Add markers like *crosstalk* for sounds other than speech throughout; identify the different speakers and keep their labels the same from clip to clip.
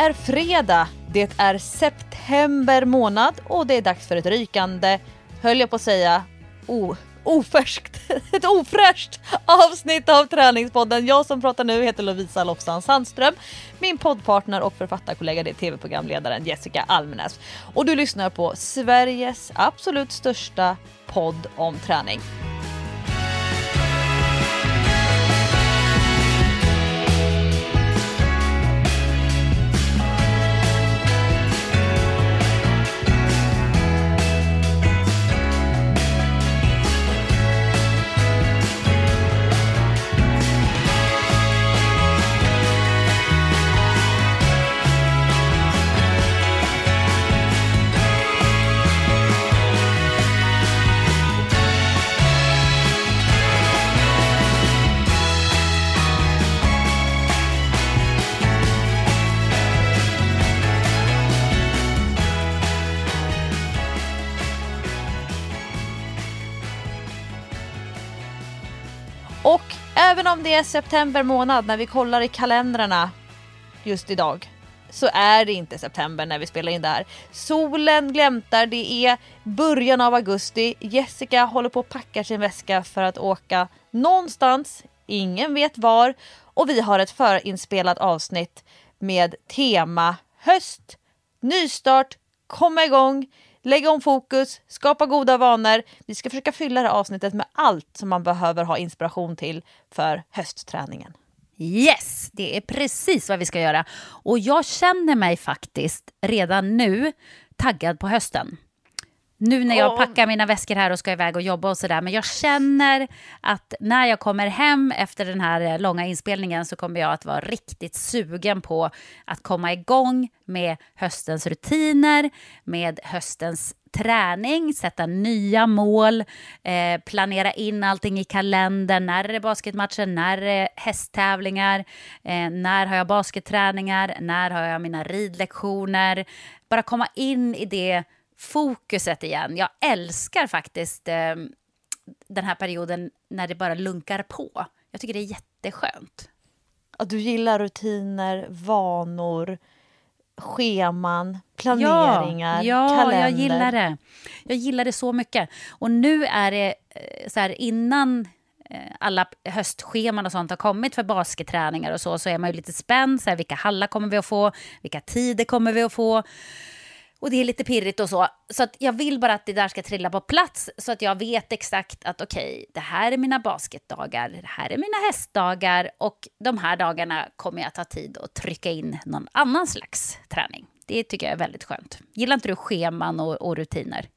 Speaker 1: Det är fredag, det är september månad och det är dags för ett rykande, höll jag på att säga, oh, ofärskt, *laughs* ett ofräscht avsnitt av Träningspodden. Jag som pratar nu heter Lovisa Lofsan Sandström. Min poddpartner och författarkollega Det är tv-programledaren Jessica Almenäs. Och du lyssnar på Sveriges absolut största podd om träning. Även om det är september månad när vi kollar i kalendrarna just idag så är det inte september när vi spelar in det här. Solen glämtar, det är början av augusti. Jessica håller på att packa sin väska för att åka någonstans, ingen vet var. Och vi har ett förinspelat avsnitt med tema höst, nystart, komma igång, lägga om fokus, skapa goda vanor. Vi ska försöka fylla det här avsnittet med allt som man behöver ha inspiration till för höstträningen.
Speaker 2: Yes, det är precis vad vi ska göra. Och jag känner mig faktiskt redan nu taggad på hösten. Nu när jag packar mina väskor här och ska iväg och jobba och sådär. Men jag känner att när jag kommer hem efter den här långa inspelningen så kommer jag att vara riktigt sugen på att komma igång med höstens rutiner, med höstens träning, sätta nya mål, eh, planera in allting i kalendern. När är det basketmatcher? När är det hästtävlingar? Eh, när har jag basketträningar? När har jag mina ridlektioner? Bara komma in i det fokuset igen. Jag älskar faktiskt eh, den här perioden när det bara lunkar på. Jag tycker det är jätteskönt.
Speaker 1: Att du gillar rutiner, vanor, scheman, planeringar,
Speaker 2: ja, ja,
Speaker 1: kalender.
Speaker 2: jag gillar det. Jag gillar det så mycket. Och nu är det eh, så här innan eh, alla höstscheman och sånt har kommit för basketträningar och så, så är man ju lite spänd. Så här, vilka hallar kommer vi att få? Vilka tider kommer vi att få? Och det är lite pirrigt och så. Så att jag vill bara att det där ska trilla på plats så att jag vet exakt att okej, okay, det här är mina basketdagar, det här är mina hästdagar och de här dagarna kommer jag ta tid att trycka in någon annan slags träning. Det tycker jag är väldigt skönt. Gillar inte du scheman och, och rutiner?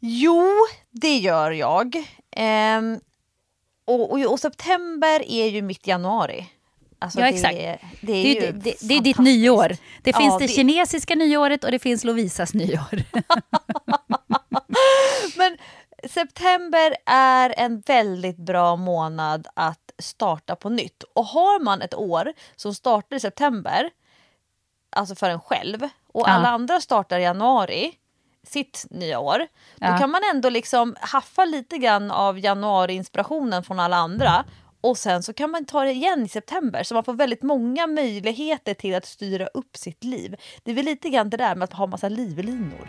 Speaker 1: Jo, det gör jag. Ehm, och, och, och september är ju mitt januari.
Speaker 2: Alltså ja, exakt. Det, det är, det, det, det är ditt nyår. Det finns ja, det, kinesiska nyåret och det finns Lovisas nyår. *laughs*
Speaker 1: Men september är en väldigt bra månad att starta på nytt. Och har man ett år som startar i september, alltså för en själv, och ja. alla andra startar i januari, sitt nya år, då ja. kan man ändå liksom haffa lite grann av januari-inspirationen från alla andra och sen så kan man ta det igen i september så man får väldigt många möjligheter till att styra upp sitt liv. Det är väl lite grann det där med att ha massa livlinor.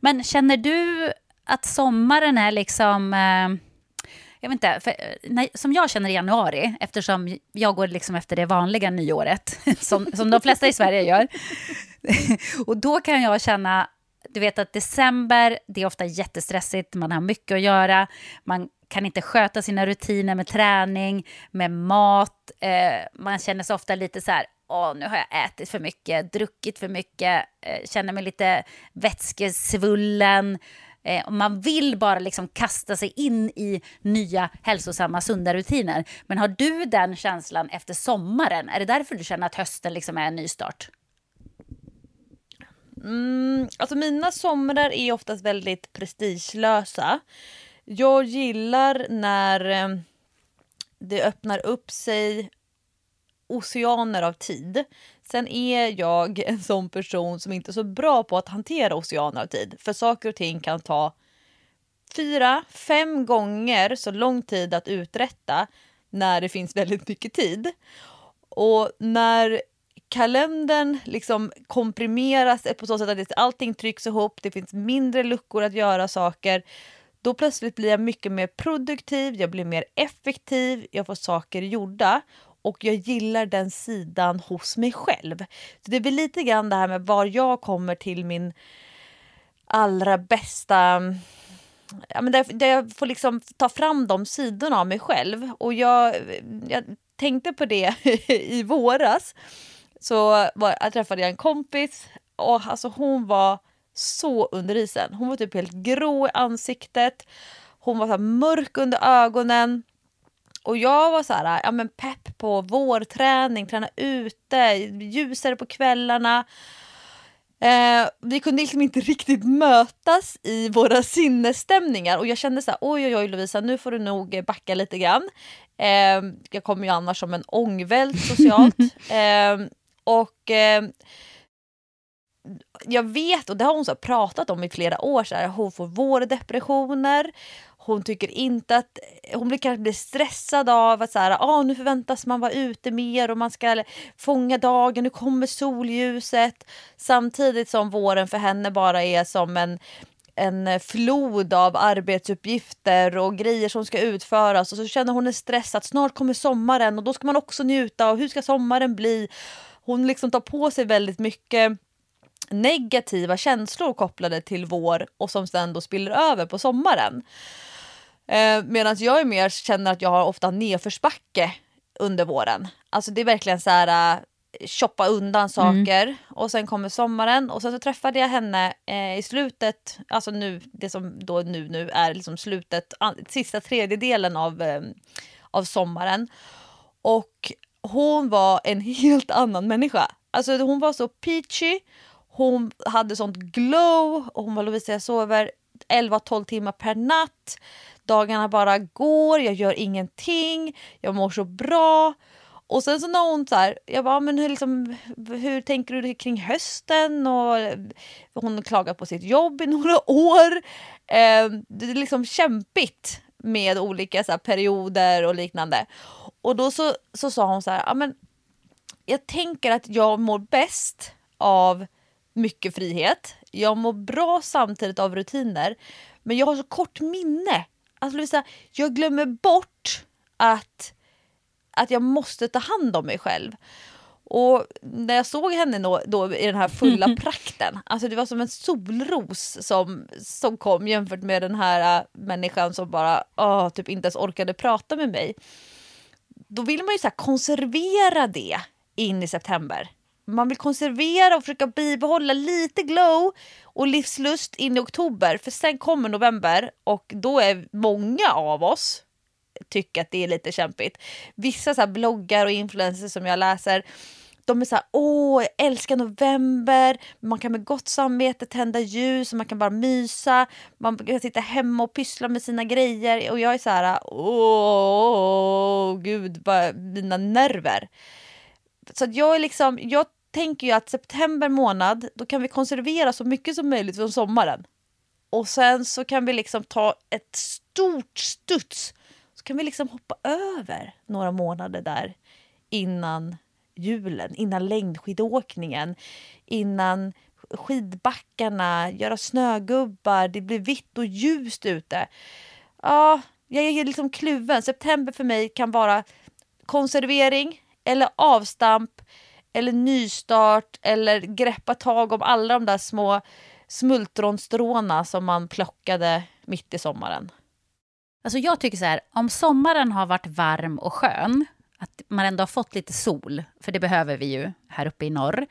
Speaker 2: Men känner du att sommaren är liksom... Eh, jag vet inte, för, eh, när, som jag känner i januari, eftersom jag går liksom efter det vanliga nyåret, *laughs* som, som de flesta i Sverige gör. *laughs* och då kan jag känna, du vet att december, det är ofta jättestressigt, man har mycket att göra, man kan inte sköta sina rutiner med träning, med mat, eh, man känner sig ofta lite så här, åh, nu har jag ätit för mycket, druckit för mycket, eh, känner mig lite vätskesvullen. Eh, man vill bara liksom kasta sig in i nya hälsosamma, sunda rutiner. Men har du den känslan efter sommaren? Är det därför du känner att hösten liksom är en nystart?
Speaker 1: Mm, alltså mina somrar är oftast väldigt prestigelösa. Jag gillar när eh, det öppnar upp sig oceaner av tid. Sen är jag *laughs* en sån person som inte är så bra på att hantera oceaner av tid. För saker och ting kan ta fyra, fem gånger så lång tid att uträtta när det finns *laughs* väldigt mycket tid. Och när kalendern liksom komprimeras på så sätt att allting trycks ihop, det finns mindre luckor att göra saker. Då plötsligt blir jag mycket mer produktiv, jag blir mer effektiv, jag får saker gjorda och jag gillar den sidan hos mig själv. Så Det är väl lite grann det här med var jag kommer till min allra bästa ja, men där, där jag får liksom ta fram de sidorna av mig själv. Och jag, jag tänkte på det *laughs* i våras. Så var, jag träffade jag en kompis och alltså hon var så under isen. Hon var typ helt grå i ansiktet. Hon var så mörk under ögonen. Och jag var så här, ja men pepp på vårträning, träna ute, ljusare på kvällarna. Eh, vi kunde liksom inte riktigt mötas i våra sinnesstämningar och jag kände så här, oj oj oj Lovisa, nu får du nog backa lite grann. Eh, jag kommer ju annars som en ångvält socialt. *laughs* eh, och eh, jag vet, och det har hon så pratat om i flera år, så här, hon får vårdepressioner. Hon tycker inte att, hon blir kanske blir stressad av att så här, ah, nu förväntas man vara ute mer och man ska fånga dagen, nu kommer solljuset. Samtidigt som våren för henne bara är som en en flod av arbetsuppgifter och grejer som ska utföras och så känner hon en stress att snart kommer sommaren och då ska man också njuta och hur ska sommaren bli? Hon liksom tar på sig väldigt mycket negativa känslor kopplade till vår och som sen då spiller över på sommaren. Eh, Medan jag är mer känner att jag har ofta nedförsbacke under våren. Alltså det är verkligen så här choppa äh, undan mm. saker mm. och sen kommer sommaren och sen så träffade jag henne eh, i slutet, alltså nu, det som då nu, nu är liksom slutet, sista tredjedelen av, eh, av sommaren. Och hon var en *laughs* helt annan människa. Alltså hon var så peachy, hon hade sånt glow och hon var Lovisa jag sover 11-12 timmar per natt. Dagarna bara går, jag gör ingenting, jag mår så bra. Och sen så när hon så här, jag bara, ah, men hur, liksom, hur tänker du kring hösten? Och eh, hon klagar på sitt jobb i *laughs* några år. Eh, det är liksom kämpigt med olika så här, perioder och liknande. Och då så, så sa hon så här, ja, men jag tänker att jag mår bäst av mycket frihet. Jag mår bra samtidigt av rutiner. Men jag har så kort minne. Alltså, säga, jag glömmer bort att, att jag måste ta hand om mig själv. Och när jag såg henne då, då, i den här fulla *laughs* prakten, alltså det var som en solros som, som kom jämfört med den här uh, människan som bara uh, typ inte ens orkade prata med mig. Då vill man ju så konservera det in i september man vill konservera och försöka bibehålla lite glow och livslust in i oktober. För sen kommer november och då är många av oss tycker att det är lite kämpigt. Vissa så bloggar och influencers som jag läser de är så här, åh, jag älskar november, man kan med gott samvete tända ljus och man kan bara mysa, man kan sitta hemma och pyssla med sina grejer och jag är så här, åh, gud, bara mina nerver. Så jag är liksom, jag tänker jag att september månad, då kan vi konservera så mycket som möjligt från sommaren. Och sen så kan vi liksom ta ett stort studs. Så kan vi liksom hoppa över några månader där innan julen, innan längdskidåkningen, innan skidbackarna, göra snögubbar, det blir vitt och ljust ute. Ja, jag är liksom kluven. September för mig kan vara konservering eller avstamp eller nystart eller greppa tag om alla de där små smultronstråna som man plockade mitt i sommaren.
Speaker 2: Alltså jag tycker så här, om sommaren har varit varm och skön, att man ändå har fått lite sol, för det behöver vi ju här uppe i norr,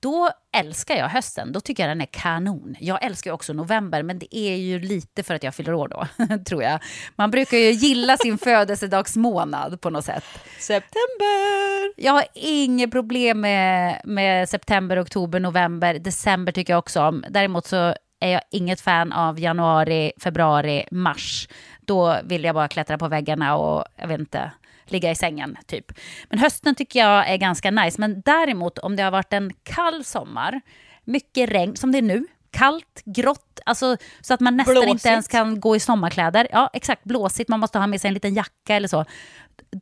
Speaker 2: då älskar jag hösten. Då tycker jag den är kanon. Jag älskar också november, men det är ju lite för att jag fyller år då, *laughs* tror jag. Man brukar ju gilla sin *laughs* födelsedagsmånad på något sätt.
Speaker 1: September!
Speaker 2: Jag har inget problem med, med september, oktober, november. December tycker jag också om. Däremot så är jag inget fan av januari, februari, mars. Då vill jag bara klättra på väggarna och jag vet inte, ligga i sängen typ. Men hösten tycker jag är ganska nice. Men däremot om det har varit en kall sommar, mycket regn som det är nu, kallt, grått, alltså, så att man nästan blåsigt. inte ens kan gå i sommarkläder. Ja, exakt, blåsigt, man måste ha med sig en liten jacka eller så.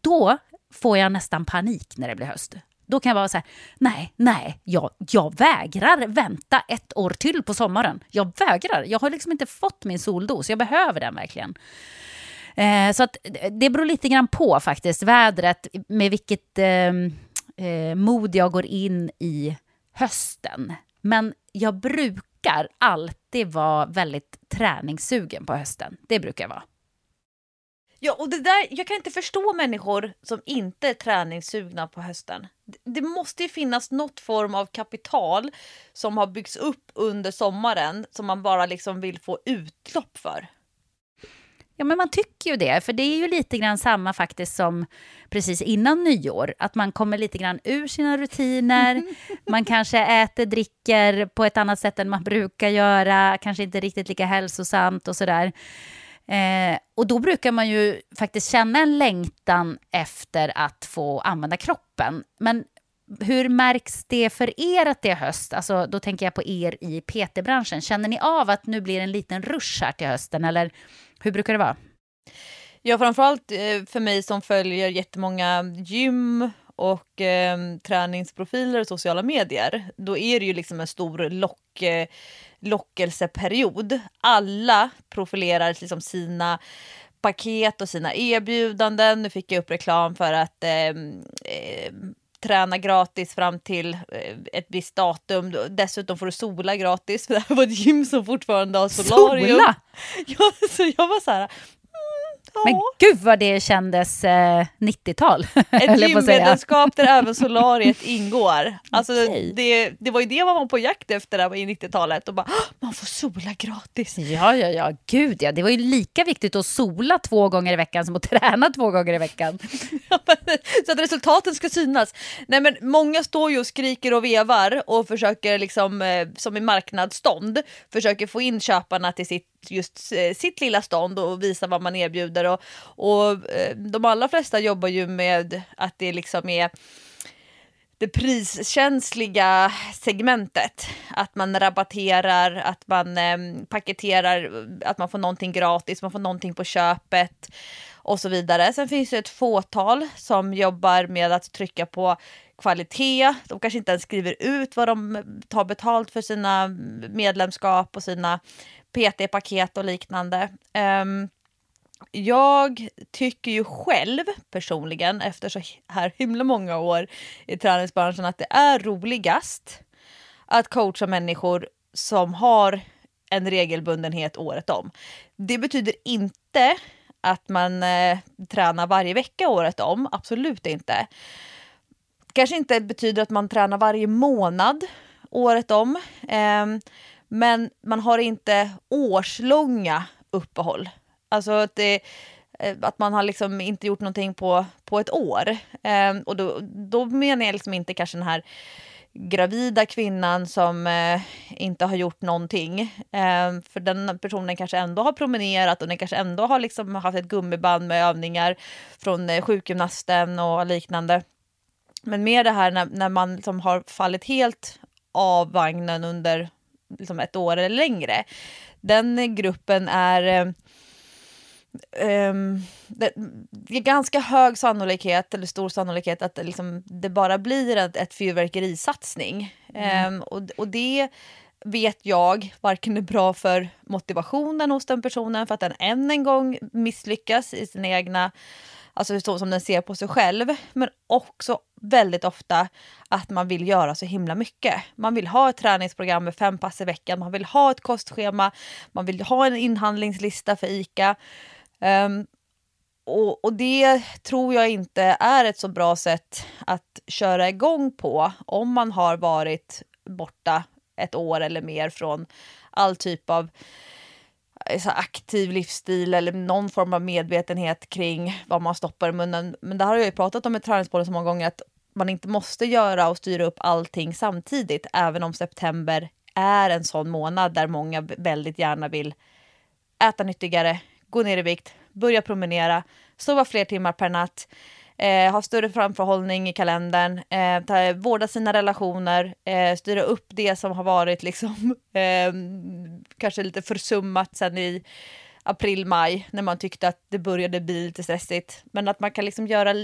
Speaker 2: Då får jag nästan panik när det blir höst. Då kan jag vara så här, nej, nej, jag, jag vägrar vänta ett år till på sommaren. Jag vägrar, jag har liksom inte fått min soldos, jag behöver den verkligen. Eh, så att det beror lite grann på faktiskt, vädret, med vilket ehm, eh, mod jag går in i hösten. Men jag brukar alltid vara väldigt träningssugen på hösten. Det brukar jag vara.
Speaker 1: Ja, och det där, jag kan inte förstå människor som inte är träningssugna på hösten. Det måste ju finnas något form av kapital som har byggts upp under sommaren som man bara liksom vill få utlopp för.
Speaker 2: Ja, men man tycker ju det, för det är ju lite grann samma faktiskt som precis innan nyår, att man kommer lite grann ur sina rutiner, *laughs* man kanske äter, dricker på ett annat sätt än man brukar göra, kanske inte riktigt lika hälsosamt och sådär. Eh, och då brukar man ju faktiskt känna en längtan efter att få använda kroppen. Men hur märks det för er att det är höst? Alltså, då tänker jag på er i PT-branschen. Känner ni av att nu blir en liten rush här till hösten eller hur brukar det vara?
Speaker 1: Ja, framförallt eh, för mig som följer jättemånga gym och eh, träningsprofiler och sociala medier. Då är det ju liksom en stor lock, eh, lockelseperiod. Alla profilerar liksom sina paket och sina erbjudanden. Nu fick jag upp reklam för att eh, träna gratis fram till eh, ett visst datum. Dessutom får du sola gratis för det här var ett gym som fortfarande har solarium.
Speaker 2: Sola? *laughs*
Speaker 1: Ja, så jag var så här,
Speaker 2: men gud vad det kändes eh, 90-tal. *laughs*
Speaker 1: Ett gymmedlemskap där även solariet *laughs* ingår. Alltså, okay. det, det var ju det man var på jakt efter där i 90-talet. Och bara, man får sola gratis.
Speaker 2: Ja, ja, ja, gud ja. Det var ju lika viktigt att sola två gånger i veckan som att *laughs* träna två gånger i veckan.
Speaker 1: så att resultaten ska synas. Nej, men många står ju och skriker och vevar och försöker liksom, eh, som i marknadsstånd, försöker få in köparna till sitt just eh, sitt lilla stånd och visa vad man erbjuder. Och, och eh, de allra flesta jobbar ju med att det liksom är det priskänsliga segmentet. Att man rabatterar, att man eh, paketerar, att man får någonting gratis, man får någonting på köpet och så vidare. Sen finns det ett fåtal som jobbar med att trycka på kvalitet. De kanske inte ens skriver ut vad de tar betalt för sina medlemskap och sina PT-paket och liknande. Um, jag tycker ju själv personligen, efter så här himla många år i träningsbranschen, att det är roligast att coacha människor som har en regelbundenhet året om. Det betyder inte att man eh, tränar varje vecka året om, absolut inte. Kanske inte betyder att man tränar varje månad året om. Eh, men man har inte årslånga uppehåll. Alltså att, det, eh, att man har liksom inte gjort någonting på, på ett år. Eh, och då, då menar jag liksom inte kanske den här gravida kvinnan som eh, inte har gjort någonting. Eh, för den personen kanske ändå har promenerat och den kanske ändå har liksom haft ett gummiband med övningar från eh, sjukgymnasten och liknande. Men mer det här när, när man liksom har fallit helt av vagnen under liksom ett år eller längre. Den gruppen är Um, det, det, är ganska hög sannolikhet, eller stor sannolikhet, att det, liksom, det bara blir ett, ett fyrverkerisatsning. Mm. Um, och, och det vet jag varken är bra för motivationen hos den personen för att den än en gång misslyckas i sina egna, alltså så som den ser på sig själv, men också väldigt ofta att man vill göra så himla mycket. Man vill ha ett träningsprogram med fem pass i veckan, man vill ha ett kostschema, man vill ha en inhandlingslista för ICA. Um, och, och, det tror jag inte är ett så bra sätt att köra igång på om man har varit borta ett år eller mer från all typ av Eh, så aktiv livsstil eller någon form av medvetenhet kring vad man stoppar i munnen. Men det har jag ju pratat om i Träningspodden så många gånger att man inte måste göra och styra upp allting samtidigt, även om september är en sån månad där många väldigt gärna vill äta nyttigare, gå ner i vikt, börja promenera, sova fler timmar per natt, eh, ha större framförhållning i kalendern, eh, ta, vårda sina relationer, eh, styra upp det som har varit liksom *laughs* eh, kanske lite försummat sen i april, maj när man tyckte att det började bli lite stressigt. Men att man kan liksom göra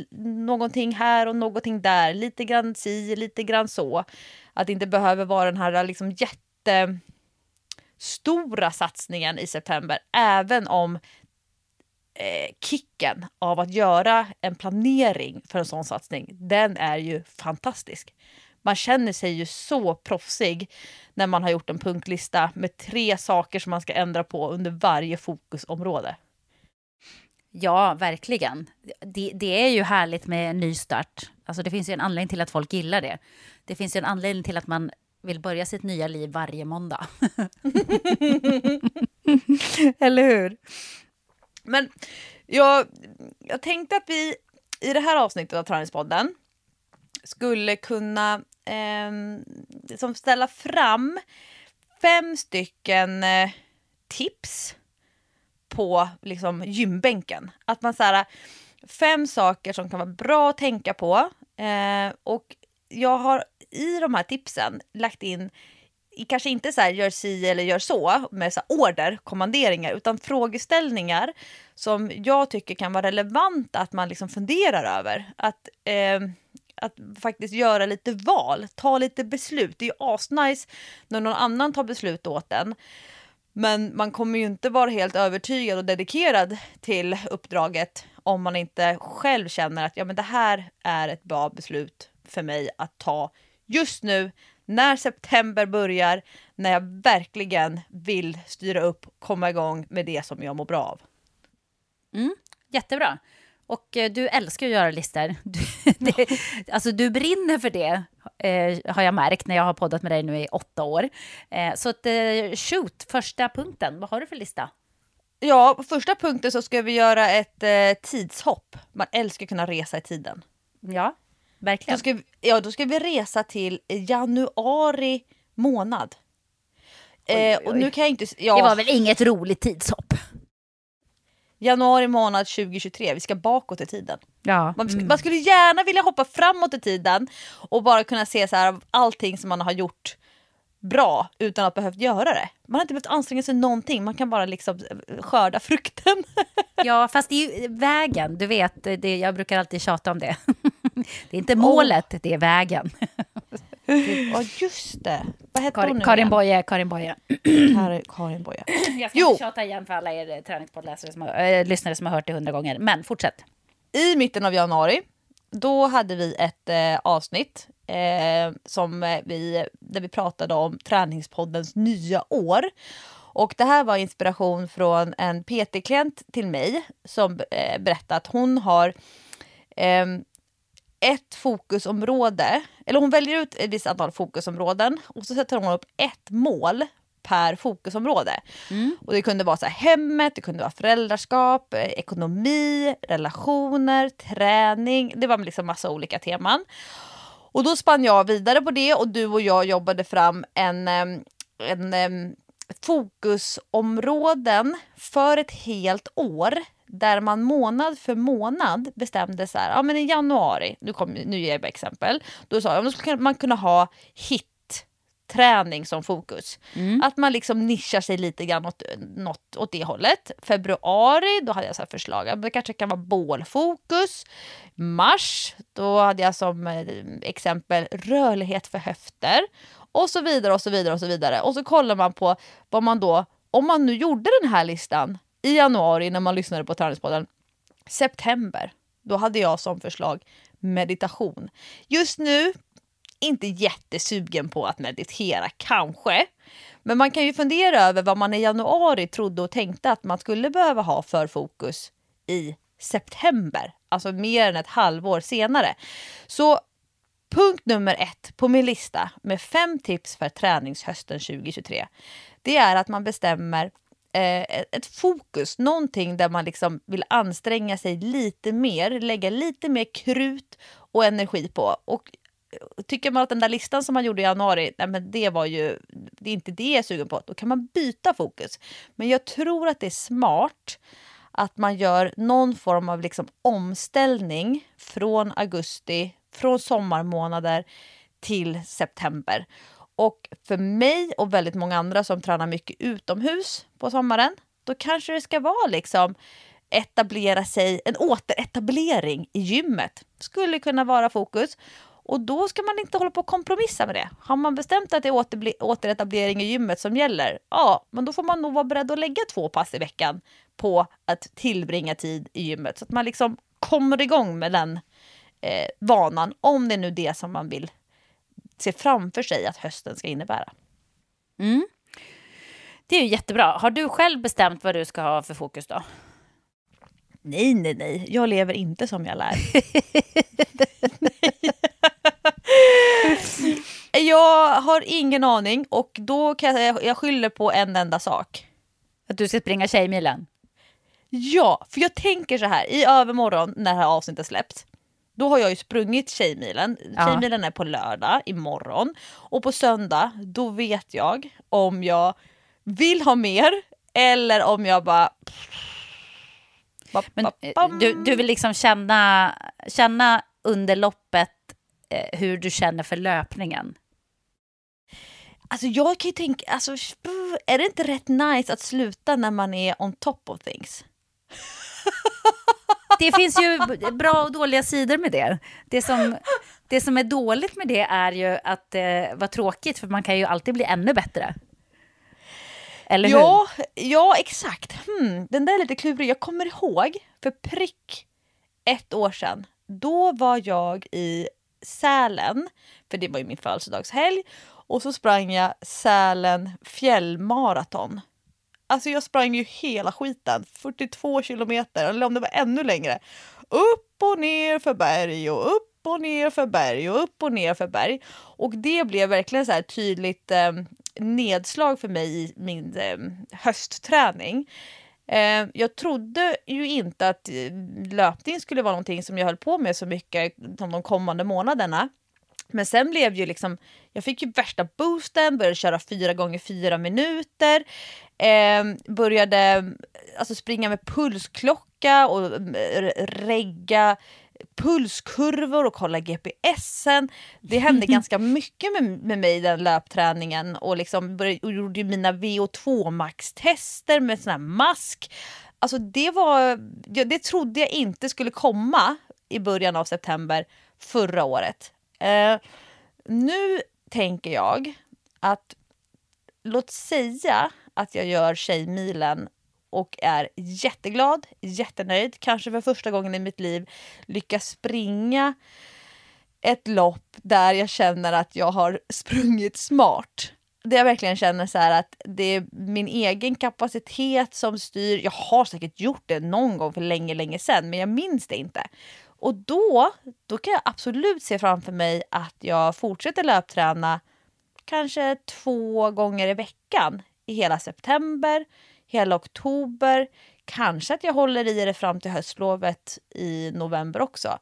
Speaker 1: någonting här och någonting där, lite grann si, lite grann så. Att det inte behöver vara den här liksom jätte stora satsningen i september, även om eh, kicken av att göra en planering för en sån satsning, den är ju fantastisk. Man känner sig ju så proffsig när man har gjort en punktlista med tre saker som man ska ändra på under varje fokusområde.
Speaker 2: Ja, verkligen. Det, det, är ju härligt med en nystart. Alltså det finns ju en anledning till att folk gillar det. Det finns ju en anledning till att man vill börja sitt nya liv varje måndag. *laughs*
Speaker 1: Eller hur? Men jag, jag tänkte att vi i det här avsnittet av Träningspodden skulle kunna eh, ställa fram fem stycken eh, tips på liksom, gymbänken. Att man så här, fem saker som kan vara bra att tänka på. Eh, och jag har i de här tipsen lagt in kanske inte så här, gör si eller gör så med så order, kommanderingar, utan frågeställningar som jag tycker kan vara relevanta att man liksom funderar över. Att, eh, att faktiskt göra lite val, ta lite beslut. Det är ju asnice när någon annan tar beslut åt en. Men man kommer ju inte vara helt övertygad och dedikerad till uppdraget om man inte själv känner att ja, men det här är ett bra beslut för mig att ta just nu när september börjar, när jag verkligen vill styra upp, komma igång med det som jag mår bra av.
Speaker 2: Mm, jättebra. Och eh, du älskar att göra listor. *laughs* Du, det, *laughs* alltså, du brinner för det, eh, har jag märkt när jag har poddat med dig nu i åtta år. Eh, så att, eh, shoot, första punkten. Vad har du för lista?
Speaker 1: Ja, på första punkten så ska vi göra ett eh, tidshopp. Man älskar att kunna resa i tiden.
Speaker 2: Ja, verkligen.
Speaker 1: Då ska, vi, ja, då ska vi resa till januari månad.
Speaker 2: Oj, oj, oj. och nu kan jag inte, ja. Det var väl inget roligt tidshopp?
Speaker 1: Januari månad 2023, vi ska bakåt i tiden.
Speaker 2: Ja.
Speaker 1: Man, mm. man, skulle gärna vilja hoppa framåt i tiden och bara kunna se så här, allting som man har gjort bra utan att behövt göra det. Man har inte behövt anstränga sig någonting, man kan bara liksom eh, skörda frukten. *laughs*
Speaker 2: ja, fast det är ju vägen, du vet, det, jag brukar alltid tjata om det. *laughs* *laughs* det är inte målet, oh. det är vägen.
Speaker 1: Ja, just det. Vad
Speaker 2: hette Kar hon nu Karin igen? Boye. Karin Boye.
Speaker 1: Karin Boye. *clears throat*
Speaker 2: Jag ska jo. inte tjata igen för alla er eh, träningspoddläsare som har, äh, lyssnare som har hört det hundra gånger. Men fortsätt.
Speaker 1: I mitten av januari, då hade vi ett äh, avsnitt eh, som vi, där vi pratade om Träningspoddens nya år. Och det här var inspiration från en PT-klient till mig som eh, berättade att hon har eh, ett fokusområde, eller hon väljer ut ett visst antal fokusområden och så sätter hon upp ett mål per fokusområde. Mm. Och det kunde vara så här, hemmet, det kunde vara föräldraskap, eh, ekonomi, relationer, träning. Det var liksom massa olika teman. Och då spann jag vidare på det och du och jag jobbade fram en, en, fokusområden för ett helt år där man månad för månad bestämde så här, ja men i januari, nu, kom, nu ger jag exempel, då sa jag då skulle man kunna ha hit höstträning som fokus. Att man liksom nischar sig lite grann åt, något, åt det hållet. Februari, då hade jag så förslag. Det kanske kan vara bålfokus. Mars, då hade jag som eh, exempel rörlighet för höfter. Och så vidare och så vidare och så vidare. Och så kollar man på vad man då, om man nu gjorde den här listan i januari när man lyssnade på Träningspodden. September, då hade jag som förslag meditation. Just nu, inte jättesugen på att meditera, kanske. Men man kan ju fundera över vad man i januari trodde och tänkte att man skulle behöva ha för fokus i september. Alltså mer än ett halvår senare. Så punkt nummer ett på min lista med fem tips för träningshösten 2023. Det är att man bestämmer eh, ett fokus, någonting där man liksom vill anstränga sig lite mer, lägga lite mer krut och energi på. Och eh, tycker man att den där listan som man gjorde i januari, nej men det var ju, det är inte det jag är sugen på, då kan man byta fokus. Men jag tror att det är smart att man gör någon form av liksom omställning från augusti, från sommarmånader till september. Och för mig och väldigt många andra som tränar mycket utomhus på sommaren, då kanske det ska vara liksom etablera sig, en återetablering i gymmet. Skulle kunna vara fokus. Och då ska man inte hålla på och kompromissa med det. Har man bestämt att det är återetablering i gymmet som gäller, ja, men då får man nog vara beredd att lägga två pass i veckan på att tillbringa tid i gymmet. Så att man liksom kommer igång med den eh, vanan, om det är nu det som man vill se framför sig att hösten ska innebära.
Speaker 2: Mm. Det är ju jättebra. Har du själv bestämt vad du ska ha för fokus då?
Speaker 1: Nej, nej, nej. Jag lever inte som jag lär. *laughs* jag har ingen aning och då kan jag, jag skyller på en enda sak.
Speaker 2: Att du ska springa Tjejmilen?
Speaker 1: Ja, för jag tänker så här i övermorgon när det här avsnittet släpps. Då har jag ju sprungit Tjejmilen.
Speaker 2: Ja.
Speaker 1: Tjejmilen är på lördag imorgon. Och på söndag då vet jag om jag vill ha mer eller om jag bara...
Speaker 2: Men eh, du, du vill liksom känna, känna under loppet eh, hur du känner för löpningen?
Speaker 1: Alltså jag kan ju tänka, alltså, är det inte rätt nice att sluta när man är on top of things?
Speaker 2: Det finns ju bra och dåliga sidor med det. Det som, det som är dåligt med det är ju att eh, var tråkigt, för man kan ju alltid bli ännu bättre. Eller hur?
Speaker 1: Ja, ja exakt. Hmm, den där är lite klurig. Jag kommer ihåg för prick ett år sedan. Då var jag i Sälen, för det var ju min födelsedagshelg. Och så sprang jag Sälen fjällmaraton. Alltså jag sprang ju hela skiten, 42 kilometer, eller om det var ännu längre. Upp och ner för berg och upp och ner för berg och upp och ner för berg. Och det blev verkligen så här tydligt eh, nedslag för mig i min eh, höstträning. Eh, jag trodde ju inte att eh, löpning skulle vara någonting som jag höll på med så mycket som de kommande månaderna. Men sen blev ju liksom, jag fick ju värsta boosten, började köra fyra gånger fyra minuter. Eh, började alltså springa med pulsklocka och eh, regga pulskurvor och kolla GPSen. Det hände *laughs* ganska mycket med, med mig den löpträningen och liksom började, och gjorde mina VO2 max-tester med sån här mask. Alltså det var, det trodde jag inte skulle komma i början av september förra året. Eh, nu tänker jag att låt säga att jag gör Tjejmilen och är jätteglad, jättenöjd, kanske för första gången i mitt liv lyckas springa ett lopp där jag känner att jag har sprungit smart. Det jag verkligen känner så här att det är min egen kapacitet som styr. Jag har säkert gjort det någon gång för länge, länge sedan, men jag minns det inte. Och då, då kan jag absolut se framför mig att jag fortsätter löpträna kanske två gånger i veckan hela september, hela oktober. Kanske att jag håller i det fram till höstlovet i november också.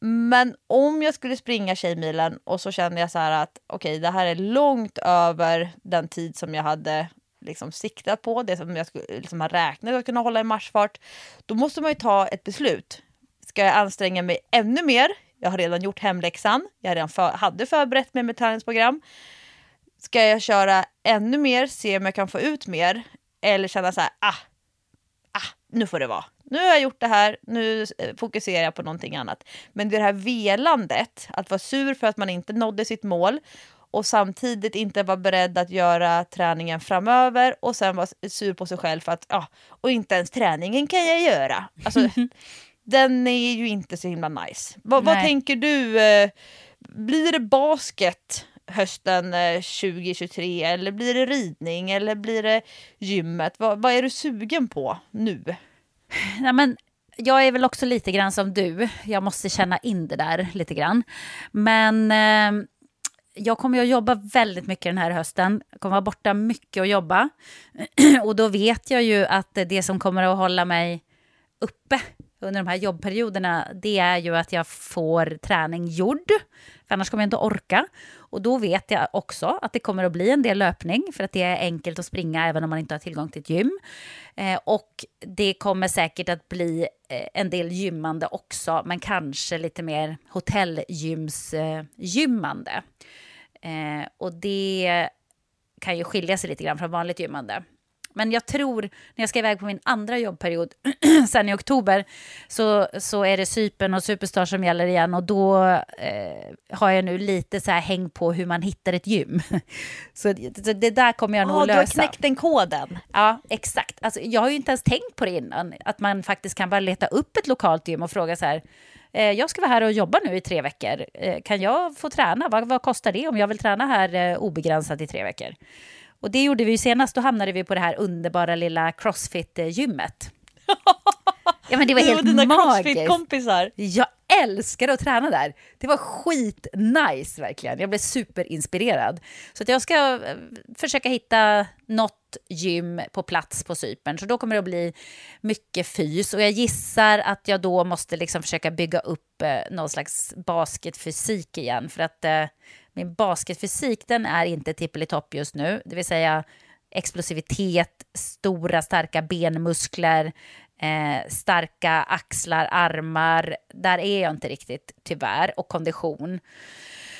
Speaker 1: Men om jag skulle springa Tjejmilen och så känner jag så här att okej, okay, det här är långt över den tid som jag hade liksom siktat på, det som jag skulle, liksom har räknat att kunna hålla i marschfart. Då måste man ju ta ett beslut. Ska jag anstränga mig ännu mer? Jag har redan gjort hemläxan. Jag redan för, hade förberett mig med träningsprogram. Ska jag köra ännu mer, se om jag kan få ut mer? Eller känna så här, ah, ah, nu får det vara. Nu har jag gjort det här, nu fokuserar jag på någonting annat. Men det här velandet, att vara sur för att man inte nådde sitt mål och samtidigt inte vara beredd att göra träningen framöver och sen vara sur på sig själv för att ja, och inte ens träningen kan jag göra. Alltså, *laughs* den är ju inte så himla nice. Va, vad tänker du? eh, Blir det basket hösten eh, 2023 eller blir det ridning eller blir det gymmet? Vad, vad är du sugen på nu?
Speaker 2: Nej, men jag är väl också lite grann som du. Jag måste känna in det där lite grann. Men eh, jag kommer att jobba väldigt mycket den här hösten. Jag kommer vara borta mycket och jobba. *clears throat* och då vet jag ju att det som kommer att hålla mig uppe under de här jobbperioderna, det är ju att jag får träning gjord. För annars kommer jag inte orka. Och då vet jag också att det kommer att bli en del löpning, för att det är enkelt att springa även om man inte har tillgång till ett gym. Eh, och det kommer säkert att bli eh, en del gymmande också, men kanske lite mer hotellgymsgymmande. Eh, och det kan ju skilja sig lite grann från vanligt gymmande. Men jag tror, när jag ska iväg på min andra jobbperiod, *clears throat* sen i oktober, så, så är det Sypen och Superstar som gäller igen. Och då eh, har jag nu lite så här häng på hur man hittar ett gym. *laughs* så, så det där kommer jag nog
Speaker 1: Oh,
Speaker 2: lösa.
Speaker 1: du har knäckt den koden.
Speaker 2: Ja, exakt. Alltså, jag har ju inte ens tänkt på det innan. Att man faktiskt kan bara leta upp ett lokalt gym och fråga så här. Eh, jag ska vara här och jobba nu i tre veckor. Eh, kan jag få träna? Vad, vad kostar det om jag vill träna här eh, obegränsat i tre veckor? Och det gjorde vi ju senast. Då hamnade vi på det här underbara lilla Crossfit-gymmet. *laughs* Ja, men det var
Speaker 1: Du
Speaker 2: helt
Speaker 1: och dina
Speaker 2: magiskt.
Speaker 1: crossfit-kompisar.
Speaker 2: Jag älskar att träna där. Det var skitnice verkligen. Jag blev superinspirerad. Så att jag ska eh, försöka hitta något gym på plats på Cypern. Så då kommer det att bli mycket fys. Och jag gissar att jag då måste liksom försöka bygga upp eh, någon slags basketfysik igen. För att eh, min basketfysik den är inte tippelitopp just nu. Det vill säga explosivitet, stora starka benmuskler, eh, starka axlar, armar. Där är jag inte riktigt tyvärr. Och kondition.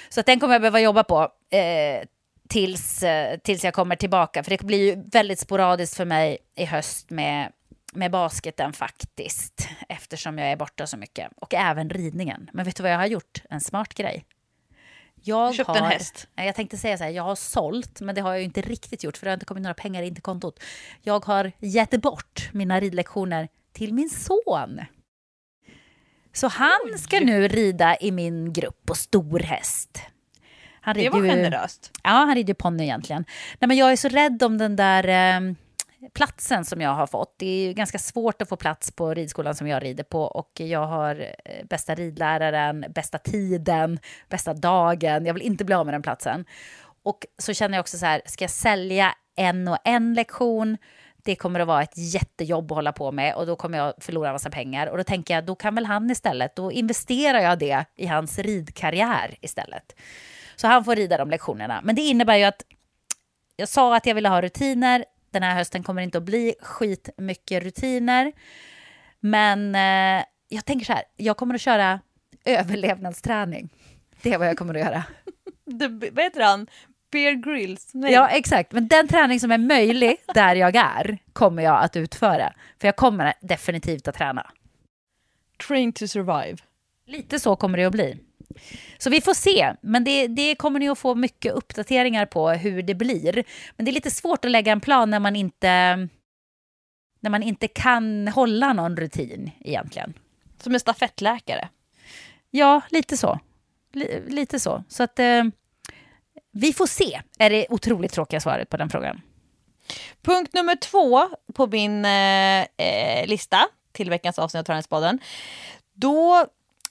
Speaker 2: Så att den kommer jag behöva jobba på eh, tills, eh, tills jag kommer tillbaka. För det blir ju väldigt sporadiskt för mig i höst med, med basketen faktiskt. Eftersom jag är borta så mycket. Och även ridningen. Men vet du vad jag har gjort? En smart grej. Jag
Speaker 1: Köpt
Speaker 2: har,
Speaker 1: en häst.
Speaker 2: Jag tänkte säga så här, jag har sålt, men det har jag ju inte riktigt gjort för det har inte kommit några pengar in till kontot. Jag har gett bort mina ridlektioner till min son. Så han ska nu rida i min grupp på stor häst. Han
Speaker 1: Det var
Speaker 2: ju-
Speaker 1: generöst.
Speaker 2: Ja, han rider ju ponny egentligen. Nej, men jag är så rädd om den där eh, platsen som jag har fått. Det är ju ganska svårt att få plats på ridskolan som jag rider på och jag har eh, bästa ridläraren, bästa tiden, bästa dagen. Jag vill inte bli av med den platsen. Och så känner jag också så här, ska jag sälja en och en lektion? Det kommer att vara ett jättejobb att hålla på med och då kommer jag förlora en massa pengar. Och då tänker jag, då kan väl han istället, då investerar jag det i hans ridkarriär istället. Så han får rida de lektionerna. Men det innebär ju att jag sa att jag ville ha rutiner. Den här hösten kommer det inte att bli skitmycket rutiner. Men eh, jag tänker så här, jag kommer att köra överlevnadsträning. Det är vad jag kommer att göra. *laughs*
Speaker 1: Det, vad heter han? Bear Grylls? Nej.
Speaker 2: Ja, exakt. Men den träning som är möjlig där jag är kommer jag att utföra. För jag kommer definitivt att träna.
Speaker 1: Train to survive.
Speaker 2: Lite så kommer det att bli. Så vi får se, men det, det kommer ni att få mycket uppdateringar på hur det blir. Men det är lite svårt att lägga en plan när man inte, när man inte kan hålla någon rutin egentligen.
Speaker 1: Som en stafettläkare.
Speaker 2: Ja, lite så. Li, lite så. Så att eh, vi får se, är det otroligt tråkiga svaret på den frågan.
Speaker 1: Punkt nummer två på min eh, eh, lista till veckans avsnitt av Träningspodden. Då,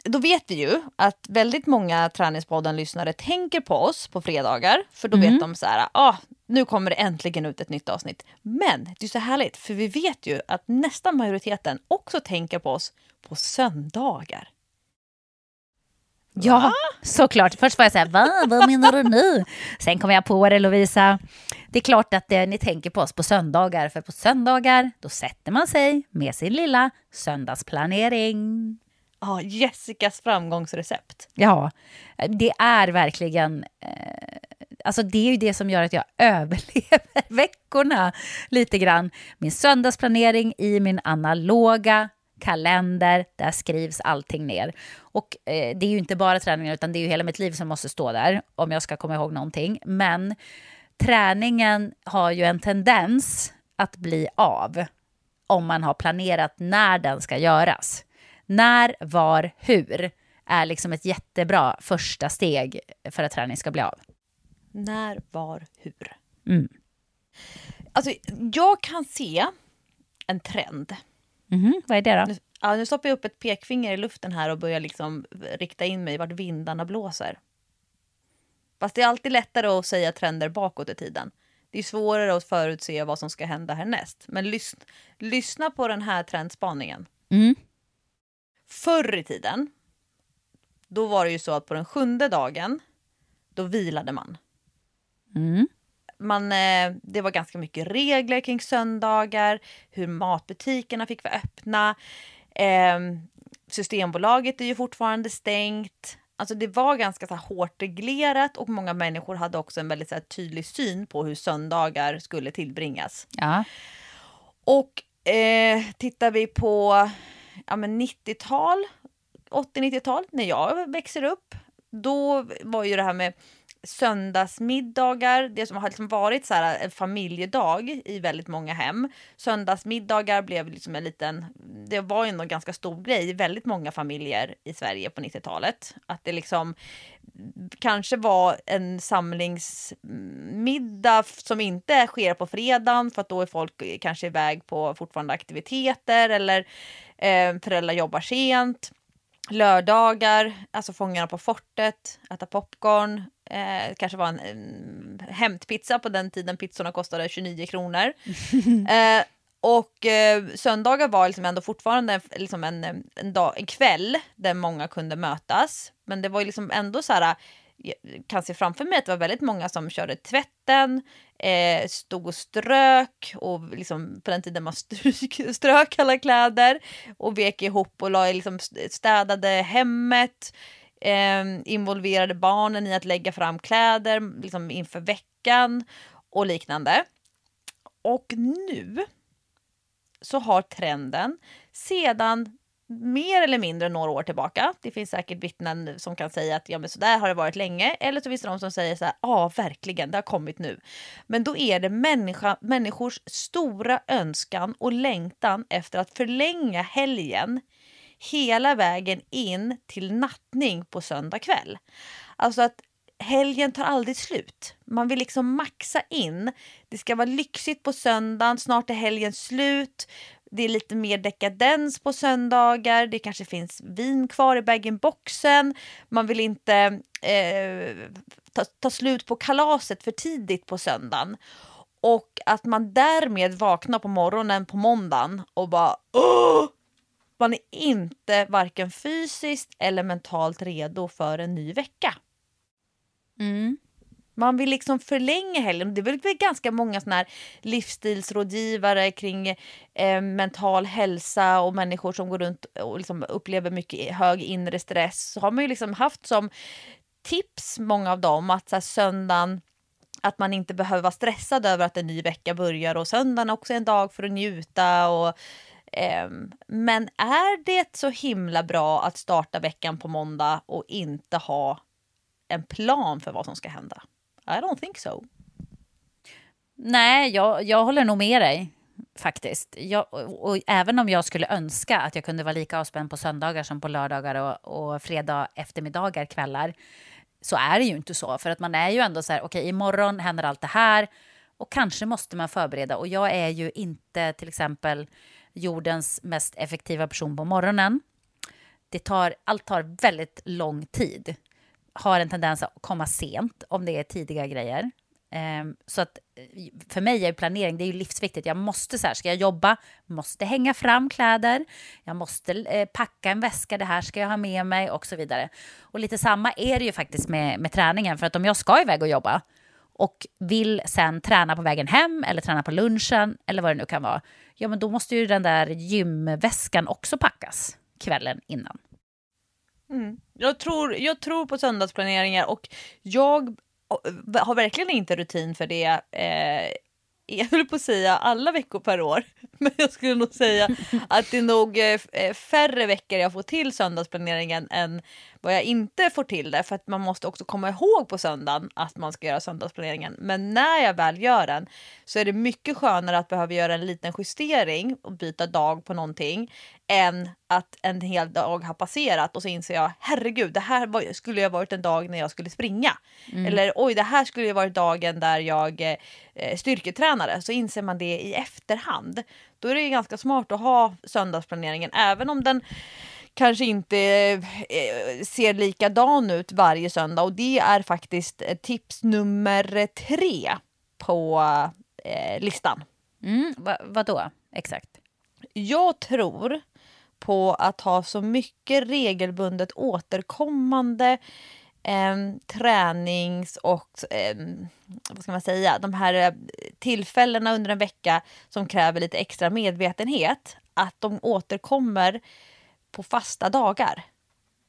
Speaker 1: då vet vi ju att väldigt många Träningspodden-lyssnare tänker på oss på fredagar. För då vet de så här, ah, nu kommer det äntligen ut ett nytt avsnitt. Men det är så härligt, för vi vet ju att nästan majoriteten också tänker på oss på söndagar.
Speaker 2: Ja, såklart. Först var jag så här, va? Vad menar du nu? Sen kom jag på det, Lovisa. Det är klart att eh, ni tänker på oss på söndagar, för på söndagar då sätter man sig med sin lilla söndagsplanering.
Speaker 1: Ja, Jessicas framgångsrecept.
Speaker 2: Ja, det är verkligen... Eh, alltså det är ju det som gör att jag *laughs* överlever veckorna lite grann. Min söndagsplanering i min analoga kalender, där skrivs allting ner. Och eh, det är ju inte bara träningen utan det är ju hela mitt liv som måste stå där om jag ska komma ihåg någonting. Men träningen har ju en tendens att bli av om man har planerat när den ska göras. När, var, hur är liksom ett jättebra första steg för att träning ska bli av.
Speaker 1: När, var, hur.
Speaker 2: Mm.
Speaker 1: Alltså, jag kan se en trend.
Speaker 2: Mm, vad är det då?
Speaker 1: Nu, ja, nu stoppar jag upp ett pekfinger i luften här och börjar liksom rikta in mig vart vindarna blåser. Fast det är alltid lättare att säga trender bakåt i tiden. Det är svårare att förutse vad som ska hända härnäst. Men lyssna, lyssna på den här trendspaningen.
Speaker 2: Mm.
Speaker 1: Förr i tiden, då var det ju så att på den sjunde dagen, då vilade man.
Speaker 2: Mm.
Speaker 1: man eh, det var ganska mycket regler kring söndagar, hur matbutikerna fick vara öppna. Eh, systembolaget är ju fortfarande stängt. Alltså det var ganska så hårt reglerat och många människor hade också en väldigt så tydlig syn på hur söndagar skulle tillbringas.
Speaker 2: Ja.
Speaker 1: Och eh, tittar vi på ja, 90-tal, 80-90-tal, när jag växer upp, då var ju det här med söndagsmiddagar, det som har liksom varit så här en familjedag i väldigt många hem. Söndagsmiddagar blev liksom en liten, det var ju en ganska stor grej i väldigt många familjer i Sverige på 90-talet. Att det liksom kanske var en samlingsmiddag som inte sker på fredagen för att då är folk kanske iväg på fortfarande aktiviteter eller eh, föräldrar jobbar sent lördagar, alltså Fångarna på fortet, äta popcorn. Eh, kanske var en, en hämtpizza på den tiden pizzorna kostade 29 kronor. *laughs* eh, och eh, söndagar var liksom ändå fortfarande liksom en, en, dag, en kväll där många kunde mötas. Men det var liksom ändå så här, kan se framför mig att det var väldigt många som körde tvätten, eh, stod och strök och liksom på den tiden man stryk, *laughs* strök alla kläder och vek ihop och la, liksom, städade hemmet, eh, involverade barnen i att lägga fram kläder liksom inför veckan och liknande. Och nu så har trenden sedan mer eller mindre några år tillbaka. Det finns säkert vittnen som kan säga att ja, men så där har det varit länge. Eller så finns det de som säger så här, ja verkligen, det har kommit nu. Men då är det människa, människors stora önskan och längtan efter att förlänga helgen hela vägen in till nattning på söndag kväll. Alltså att helgen tar aldrig slut. Man vill liksom maxa in. Det ska vara lyxigt på söndagen, snart är helgen slut. Det är lite mer dekadens på söndagar. Det kanske finns vin kvar i bag-in-boxen. Man vill inte eh, ta, ta slut på kalaset för tidigt på söndagen. Och att man därmed vaknar på morgonen på måndagen och bara Åh! Man är inte varken fysiskt eller mentalt redo för en ny vecka.
Speaker 2: Mm.
Speaker 1: Man vill liksom förlänga helgen. Det är väl ganska många såna här livsstilsrådgivare kring eh, mental hälsa och människor som går runt och liksom upplever mycket hög inre stress. Så har man ju liksom haft som tips, många av dem, att så här, söndagen att man inte behöver vara stressad över att en ny vecka börjar och söndagen är också en dag för att njuta. Och, eh, men är det så himla bra att starta veckan på måndag och inte ha en plan för vad som ska hända? I don't think so.
Speaker 2: Nej, jag, jag håller nog med dig faktiskt. Jag, och, och, även om jag skulle önska att jag kunde vara lika avspänd på söndagar som på lördagar och, och fredag eftermiddagar, kvällar, så är det ju inte så. För att man är ju ändå så här, okej, okay, imorgon händer allt det här och kanske måste man förbereda. Och jag är ju inte till exempel jordens mest effektiva person på morgonen. Det tar, allt tar väldigt lång tid har en tendens att komma sent om det är tidiga grejer. Um, så att eh, för mig är planering det är ju livsviktigt. Jag måste så här, ska jag jobba, måste hänga fram kläder, jag måste eh, packa en väska, det här ska jag ha med mig och så vidare. Och lite samma är det ju faktiskt med, med träningen, för att om jag ska iväg och jobba och vill sen träna på vägen hem eller träna på lunchen eller vad det nu kan vara, ja men då måste ju den där gymväskan också packas kvällen innan.
Speaker 1: Mm. Jag, tror, jag tror på söndagsplaneringar och jag har verkligen inte rutin för det. Eh, jag höll på att säga alla veckor per år, *laughs* men jag skulle nog säga att det är nog eh, eh, färre veckor jag får till söndagsplaneringen än vad jag inte får till det. För att man måste också komma ihåg på söndagen att man ska göra söndagsplaneringen. Men när jag väl gör den så är det mycket skönare att behöva göra en liten justering och byta dag på någonting än att en hel dag har passerat och så inser jag herregud, det här var, skulle ha varit en dag när jag skulle springa. Mm. Eller oj, det här skulle ha varit dagen där jag eh, styrketränade. Så inser man det i efterhand. Då är det ganska smart att ha söndagsplaneringen, även om den kanske inte eh, ser likadan ut varje söndag. Och det är faktiskt eh, tips nummer tre på eh, listan.
Speaker 2: Mm, vad, vadå exakt?
Speaker 1: Jag tror på att ha så mycket regelbundet återkommande eh, tränings och eh, vad ska man säga, de här eh, tillfällena under en vecka som kräver lite extra medvetenhet, att de återkommer på fasta dagar.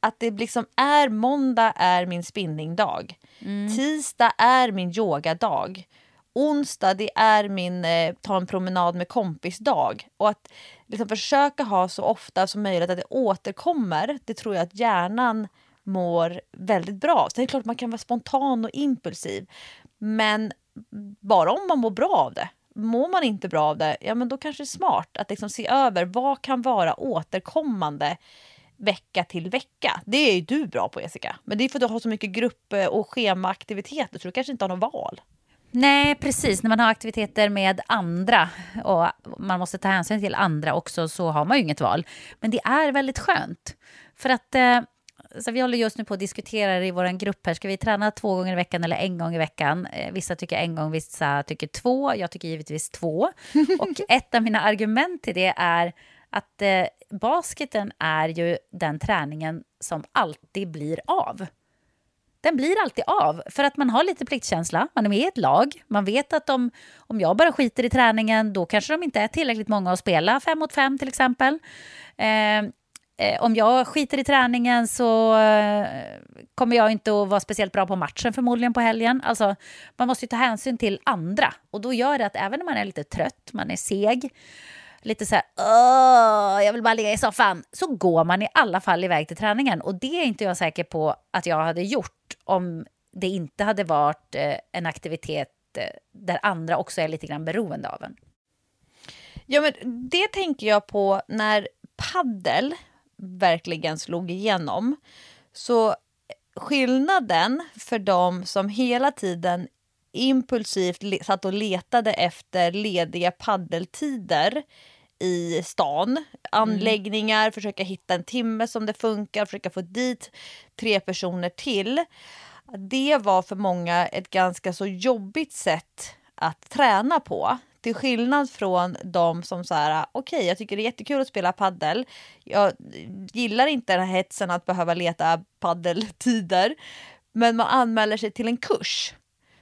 Speaker 1: Att det liksom är måndag är min spinningdag. Mm. Tisdag är min yogadag. Onsdag det är min eh, ta en promenad med kompis dag. Och att liksom försöka ha så ofta som möjligt att det återkommer, det tror jag att hjärnan mår väldigt bra. Sen är det klart att man kan vara spontan och impulsiv. Men bara om man mår bra av det. Mår man inte bra av det, ja men då kanske det är smart att liksom se över vad kan vara återkommande vecka till vecka. Det är ju du bra på Jessica. Men det är för att du har så mycket grupp eh, och schemaaktiviteter så du kanske inte har något val.
Speaker 2: Nej, precis. När man har aktiviteter med andra och man måste ta hänsyn till andra också så har man ju inget val. Men det är väldigt skönt. För att eh, så vi håller just nu på att diskutera i vår grupp här. Ska vi träna två gånger i veckan eller en gång i veckan? Eh, vissa tycker en gång, vissa tycker två. Jag tycker givetvis två. *laughs* Och ett av mina argument till det är att eh, basketen är ju den träningen som alltid blir av den blir alltid av. För att man har lite pliktkänsla, man är med i ett lag. Man vet att om, om jag bara skiter i träningen, då kanske de inte är tillräckligt många att spela fem mot fem till exempel. Eh, eh, om jag skiter i träningen så eh, kommer jag inte att vara speciellt bra på matchen förmodligen på helgen. Alltså, man måste ju ta hänsyn till andra och då gör det att även om man är lite trött, man är seg, lite så här, Åh, jag vill bara ligga i soffan, så går man i alla fall iväg till träningen. Och det är inte jag säker på att jag hade gjort om det inte hade varit eh, en aktivitet eh, där andra också är lite grann beroende av en.
Speaker 1: Ja, men det tänker jag på när paddel verkligen slog igenom. Så skillnaden för dem som hela tiden impulsivt satt och letade efter lediga paddeltider i stan. Anläggningar, mm. försöka hitta en timme som det funkar, försöka få dit tre personer till. Det var för många ett ganska så jobbigt sätt att träna på. Till skillnad från de som så här, okej, okay, jag tycker det är jättekul att spela paddel. Jag gillar inte den här hetsen att behöva leta paddeltider. Men man anmäler sig till en kurs.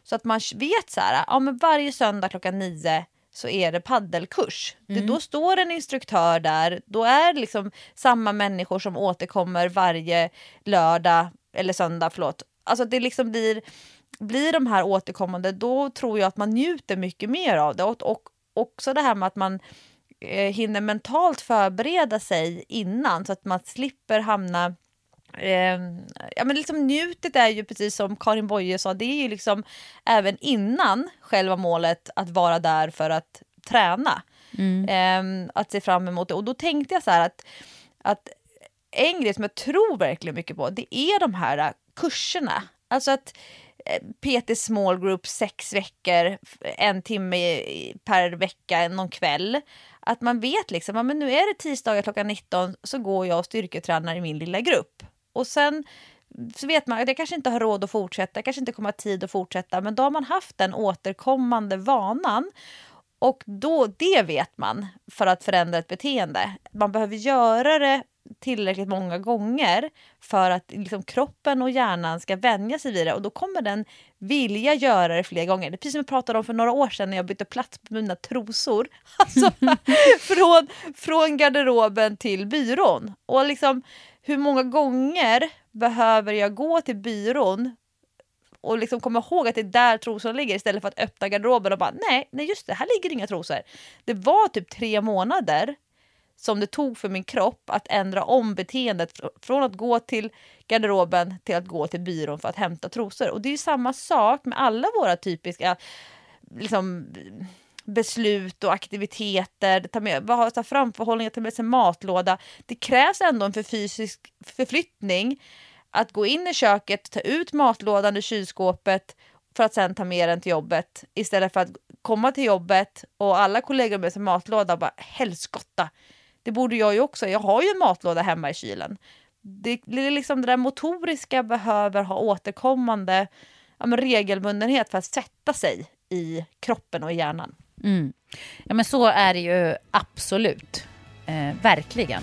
Speaker 1: Så att man vet så här, ja men varje söndag klockan nio så är det paddelkurs. Mm. Det, då står en instruktör där, då är det liksom samma människor som återkommer varje lördag eller söndag, förlåt. Alltså det liksom blir, blir de här återkommande, då tror jag att man njuter mycket mer av det. Och, och också det här med att man eh, hinner mentalt förbereda sig innan så att man slipper hamna Eh, ja, men liksom njutet är ju precis som Karin Boye sa, det är ju liksom även innan själva målet att vara där för att träna. Mm. Eh, att se fram emot det. Och då tänkte jag så här att, att en grej som jag tror verkligen mycket på, det är de här kurserna. Alltså att PT Small Group sex veckor, en timme per vecka, någon kväll. Att man vet liksom, att nu är det tisdagar klockan 19 så går jag och styrketränar i min lilla grupp. Och sen så vet man att jag kanske inte har råd att fortsätta, jag kanske inte kommer ha tid att fortsätta, men då har man haft den återkommande vanan. Och då, det vet man för att förändra ett beteende. Man behöver göra det tillräckligt många gånger för att liksom, kroppen och hjärnan ska vänja sig vid det och då kommer den vilja göra det fler gånger. Det är precis som jag pratade om för några år sedan när jag bytte plats på mina trosor. *laughs* Alltså, *laughs* från, från garderoben till byrån. Och liksom, hur många gånger behöver jag gå till byrån och liksom komma ihåg att det är där trosorna ligger istället för att öppna garderoben och bara nej, nej just det, här ligger inga trosor. Det var typ tre månader som det tog för min kropp att ändra om beteendet från att gå till garderoben till att gå till byrån för att hämta trosor. Och det är ju samma sak med alla våra typiska liksom, beslut och aktiviteter, ta, med, ta framförhållning, ta med sig matlåda. Det krävs ändå en för fysisk förflyttning att gå in i köket, ta ut matlådan ur kylskåpet för att sen ta med den till jobbet istället för att komma till jobbet och alla kollegor med sig matlåda och bara helskotta. Det borde jag ju också. Jag har ju en matlåda hemma i kylen. Det, det, liksom det där motoriska behöver ha återkommande ja, regelbundenhet för att sätta sig i kroppen och hjärnan.
Speaker 2: Mm. Ja men så är det ju absolut. Eh, verkligen.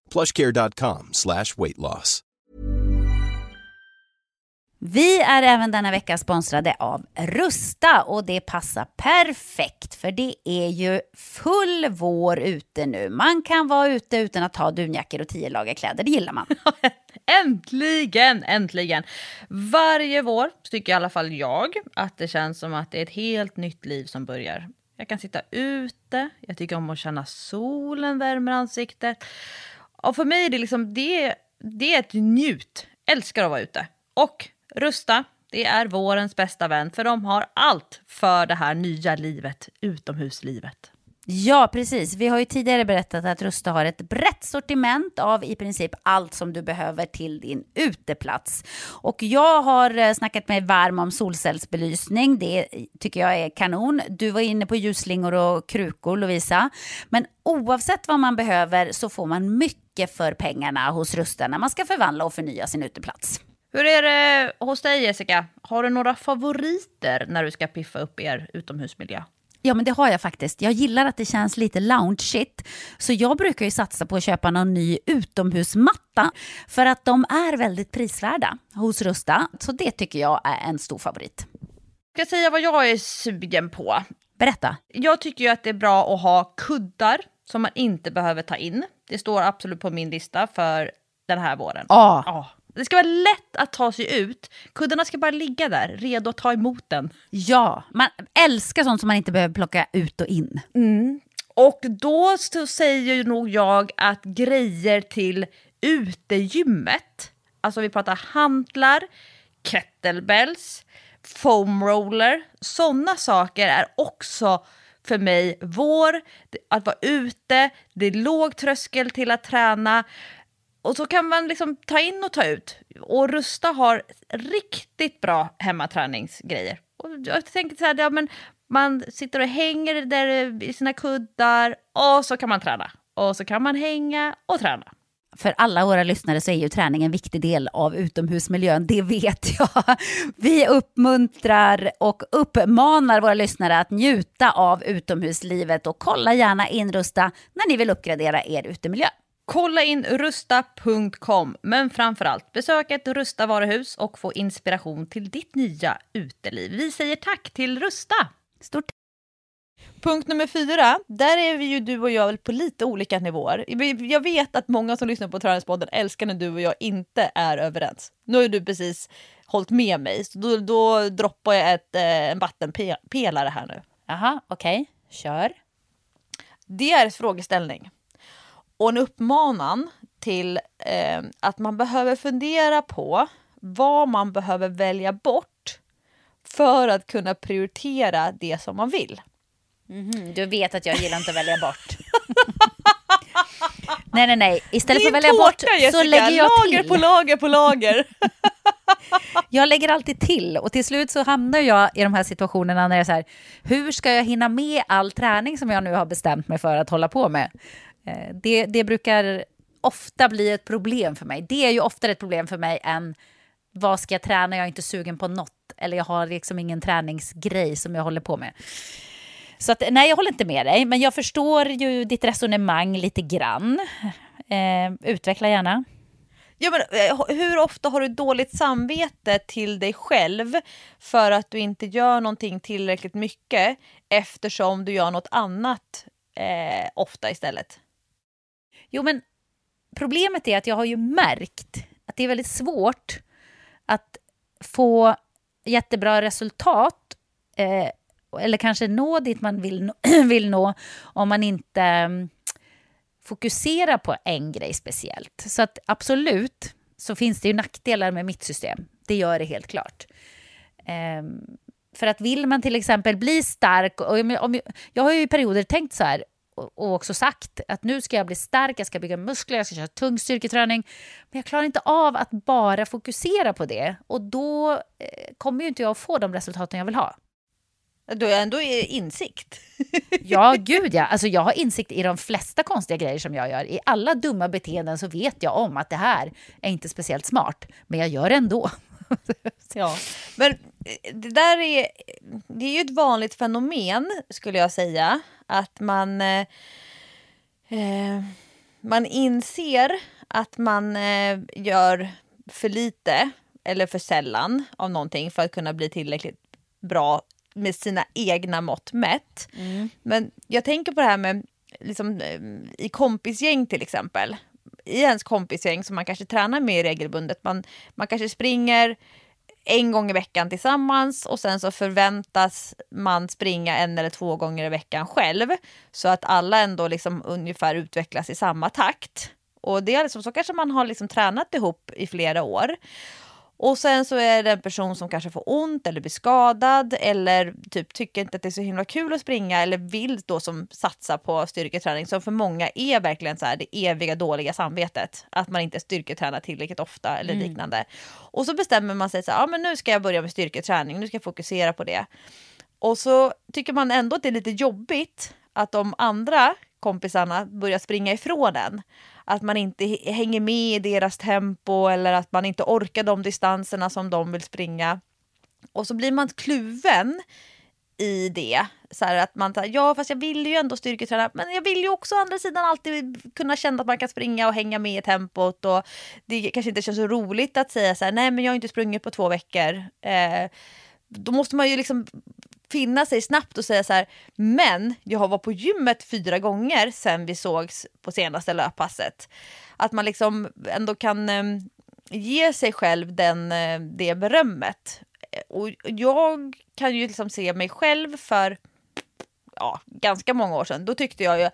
Speaker 3: plushcare.com slash weight loss.
Speaker 2: Vi är även denna vecka sponsrade av Rusta och det passar perfekt för det är ju full vår ute nu. Man kan vara ute utan att ha dunjackor och tio lager kläder, det gillar man. *laughs*
Speaker 1: äntligen, äntligen! Varje vår tycker i alla fall jag att det känns som att det är ett helt nytt liv som börjar. Jag kan sitta ute, jag tycker om att känna solen värmer ansiktet. Och för mig är det liksom, det, det är ett njut. Älskar att vara ute. Och Rusta, det är vårens bästa vän för de har allt för det här nya livet, utomhuslivet.
Speaker 2: Ja, precis. Vi har ju tidigare berättat att Rusta har ett brett sortiment av i princip allt som du behöver till din uteplats. Och jag har eh, snackat mig varm om solcellsbelysning. Det tycker jag är kanon. Du var inne på ljusslingor och krukor, Lovisa. Men oavsett vad man behöver så får man mycket för pengarna hos Rusta när man ska förvandla och förnya sin uteplats.
Speaker 1: Hur är det hos dig Jessica? Har du några favoriter när du ska piffa upp er utomhusmiljö?
Speaker 2: Ja, men det har jag faktiskt. Jag gillar att det känns lite loungeigt. Så jag brukar ju satsa på att köpa någon ny utomhusmatta. För att de är väldigt prisvärda hos Rusta. Så det tycker jag är en stor favorit.
Speaker 1: Jag ska säga vad jag är sugen på.
Speaker 2: Berätta.
Speaker 1: Jag tycker ju att det är bra att ha kuddar som man inte behöver ta in. Det står absolut på min lista för den här våren.
Speaker 2: Ja.
Speaker 1: Oh. Det ska vara lätt att ta sig ut. Kuddarna ska bara ligga där, redo att ta emot den.
Speaker 2: Ja, man älskar sånt som man inte behöver plocka ut och in.
Speaker 1: Mm. Och då säger nog jag att grejer till utegymmet, alltså vi pratar hantlar, kettlebells, foam roller, sådana saker är också för mig vår, att vara ute, det är låg tröskel till att träna och så kan man liksom ta in och ta ut. Och Rusta har riktigt bra hemmaträningsgrejer. Och jag tänker så här, ja, men man sitter och hänger där i sina kuddar och så kan man träna. Och så kan man hänga och träna
Speaker 2: för alla våra lyssnare så är ju träning en viktig del av utomhusmiljön, det vet *laughs* jag. Vi uppmuntrar och uppmanar våra lyssnare att njuta av utomhuslivet och kolla gärna in Rusta när ni vill uppgradera er utemiljö.
Speaker 1: Kolla in rusta.com, men framförallt besök ett Rusta varuhus och få inspiration till ditt nya uteliv. Vi säger tack till Rusta!
Speaker 2: Stort
Speaker 1: Punkt nummer fyra, där är vi ju du och jag väl på lite olika nivåer. Jag vet att många som lyssnar på Träningspodden älskar när du och jag inte är överens. Nu har du precis hållit med mig, så då, då droppar jag ett, eh, en vattenpelare här nu.
Speaker 2: Jaha, okej. Okay. Kör.
Speaker 1: Det är en frågeställning och en uppmanan till eh, att man behöver fundera på vad man behöver välja bort för att kunna prioritera det som man vill.
Speaker 2: Mm. Du vet att jag gillar inte att välja bort. *laughs* nej, nej, nej. Istället för att välja bort Jessica. så lägger jag
Speaker 1: lager
Speaker 2: till.
Speaker 1: på lager på lager. *laughs*
Speaker 2: jag lägger alltid till och till slut så hamnar jag i de här situationerna när jag är så här, hur ska jag hinna med all träning som jag nu har bestämt mig för att hålla på med? Eh, det, det brukar ofta bli ett problem för mig. Det är ju oftare ett problem för mig än vad ska jag träna, jag är inte sugen på något eller jag har liksom ingen träningsgrej som jag håller på med. Så att, nej, jag håller inte med dig, men jag förstår ju ditt resonemang lite grann. Eh, utveckla gärna.
Speaker 1: Ja, men, eh, hur ofta har du dåligt samvete till dig själv för att du inte gör någonting tillräckligt mycket eftersom du gör något annat eh, ofta istället?
Speaker 2: Jo, men problemet är att jag har ju märkt att det är väldigt svårt att få jättebra resultat eh, eller kanske nå dit man vill, *clears throat* vill nå om man inte mm, fokuserar på en grej speciellt. Så att absolut så finns det ju nackdelar med mitt system. Det gör det helt klart. Um, för att vill man till exempel bli stark, och om jag, om jag, har ju i perioder tänkt så här, och också sagt att nu ska jag bli stark, jag ska bygga muskler, jag ska köra tung styrketräning. Men jag klarar inte av att bara fokusera på det och då eh, kommer ju inte jag att få de resultaten jag vill ha.
Speaker 1: Du har ändå insikt. *laughs*
Speaker 2: ja, gud ja. Alltså, jag har insikt i de flesta konstiga grejer som jag gör. I alla dumma beteenden så vet jag om att det här är inte speciellt smart, men jag gör det ändå. *laughs*
Speaker 1: ja, men eh, det där är, det är ju ett vanligt fenomen skulle jag säga. Att man, eh, eh man inser att man eh, gör för lite eller för sällan av någonting för att kunna bli tillräckligt bra med sina egna mått mätt. Mm. Men jag tänker på det här med liksom, eh, i kompisgäng till exempel. I ens kompisgäng som man kanske tränar med regelbundet. Man, man kanske springer en gång i veckan tillsammans och sen så förväntas man springa en eller två gånger i veckan själv. Så att alla ändå liksom ungefär utvecklas i samma takt. Och det är liksom, så kanske man har liksom tränat ihop i flera år. Och sen så är det en person som kanske får ont eller blir skadad eller typ tycker inte att det är så himla kul att springa eller vill då som satsa på styrketräning som för många är verkligen så här det eviga dåliga samvetet. Att man inte styrketränar tillräckligt ofta eller mm. liknande. Och så bestämmer man sig så här, ja men nu ska jag börja med styrketräning, nu ska jag fokusera på det. Och så tycker man ändå att det är lite jobbigt att de andra kompisarna börjar springa ifrån en att man inte hänger med i deras tempo eller att man inte orkar de distanserna som de vill springa. Och så blir man kluven i det. Så att man ja fast jag vill ju ändå styrketräna men jag vill ju också å andra sidan alltid kunna känna att man kan springa och hänga med i tempot och det kanske inte känns så roligt att säga så här, nej men jag har inte sprungit på två veckor. Eh, då måste man ju liksom finna sig snabbt och säga så här, men jag har varit på gymmet fyra gånger sen vi sågs på senaste löppasset. Att man liksom ändå kan eh, ge sig själv den, eh, det berömmet. Eh, och jag kan ju liksom se mig själv för ja, ganska många år sedan. Då tyckte jag ju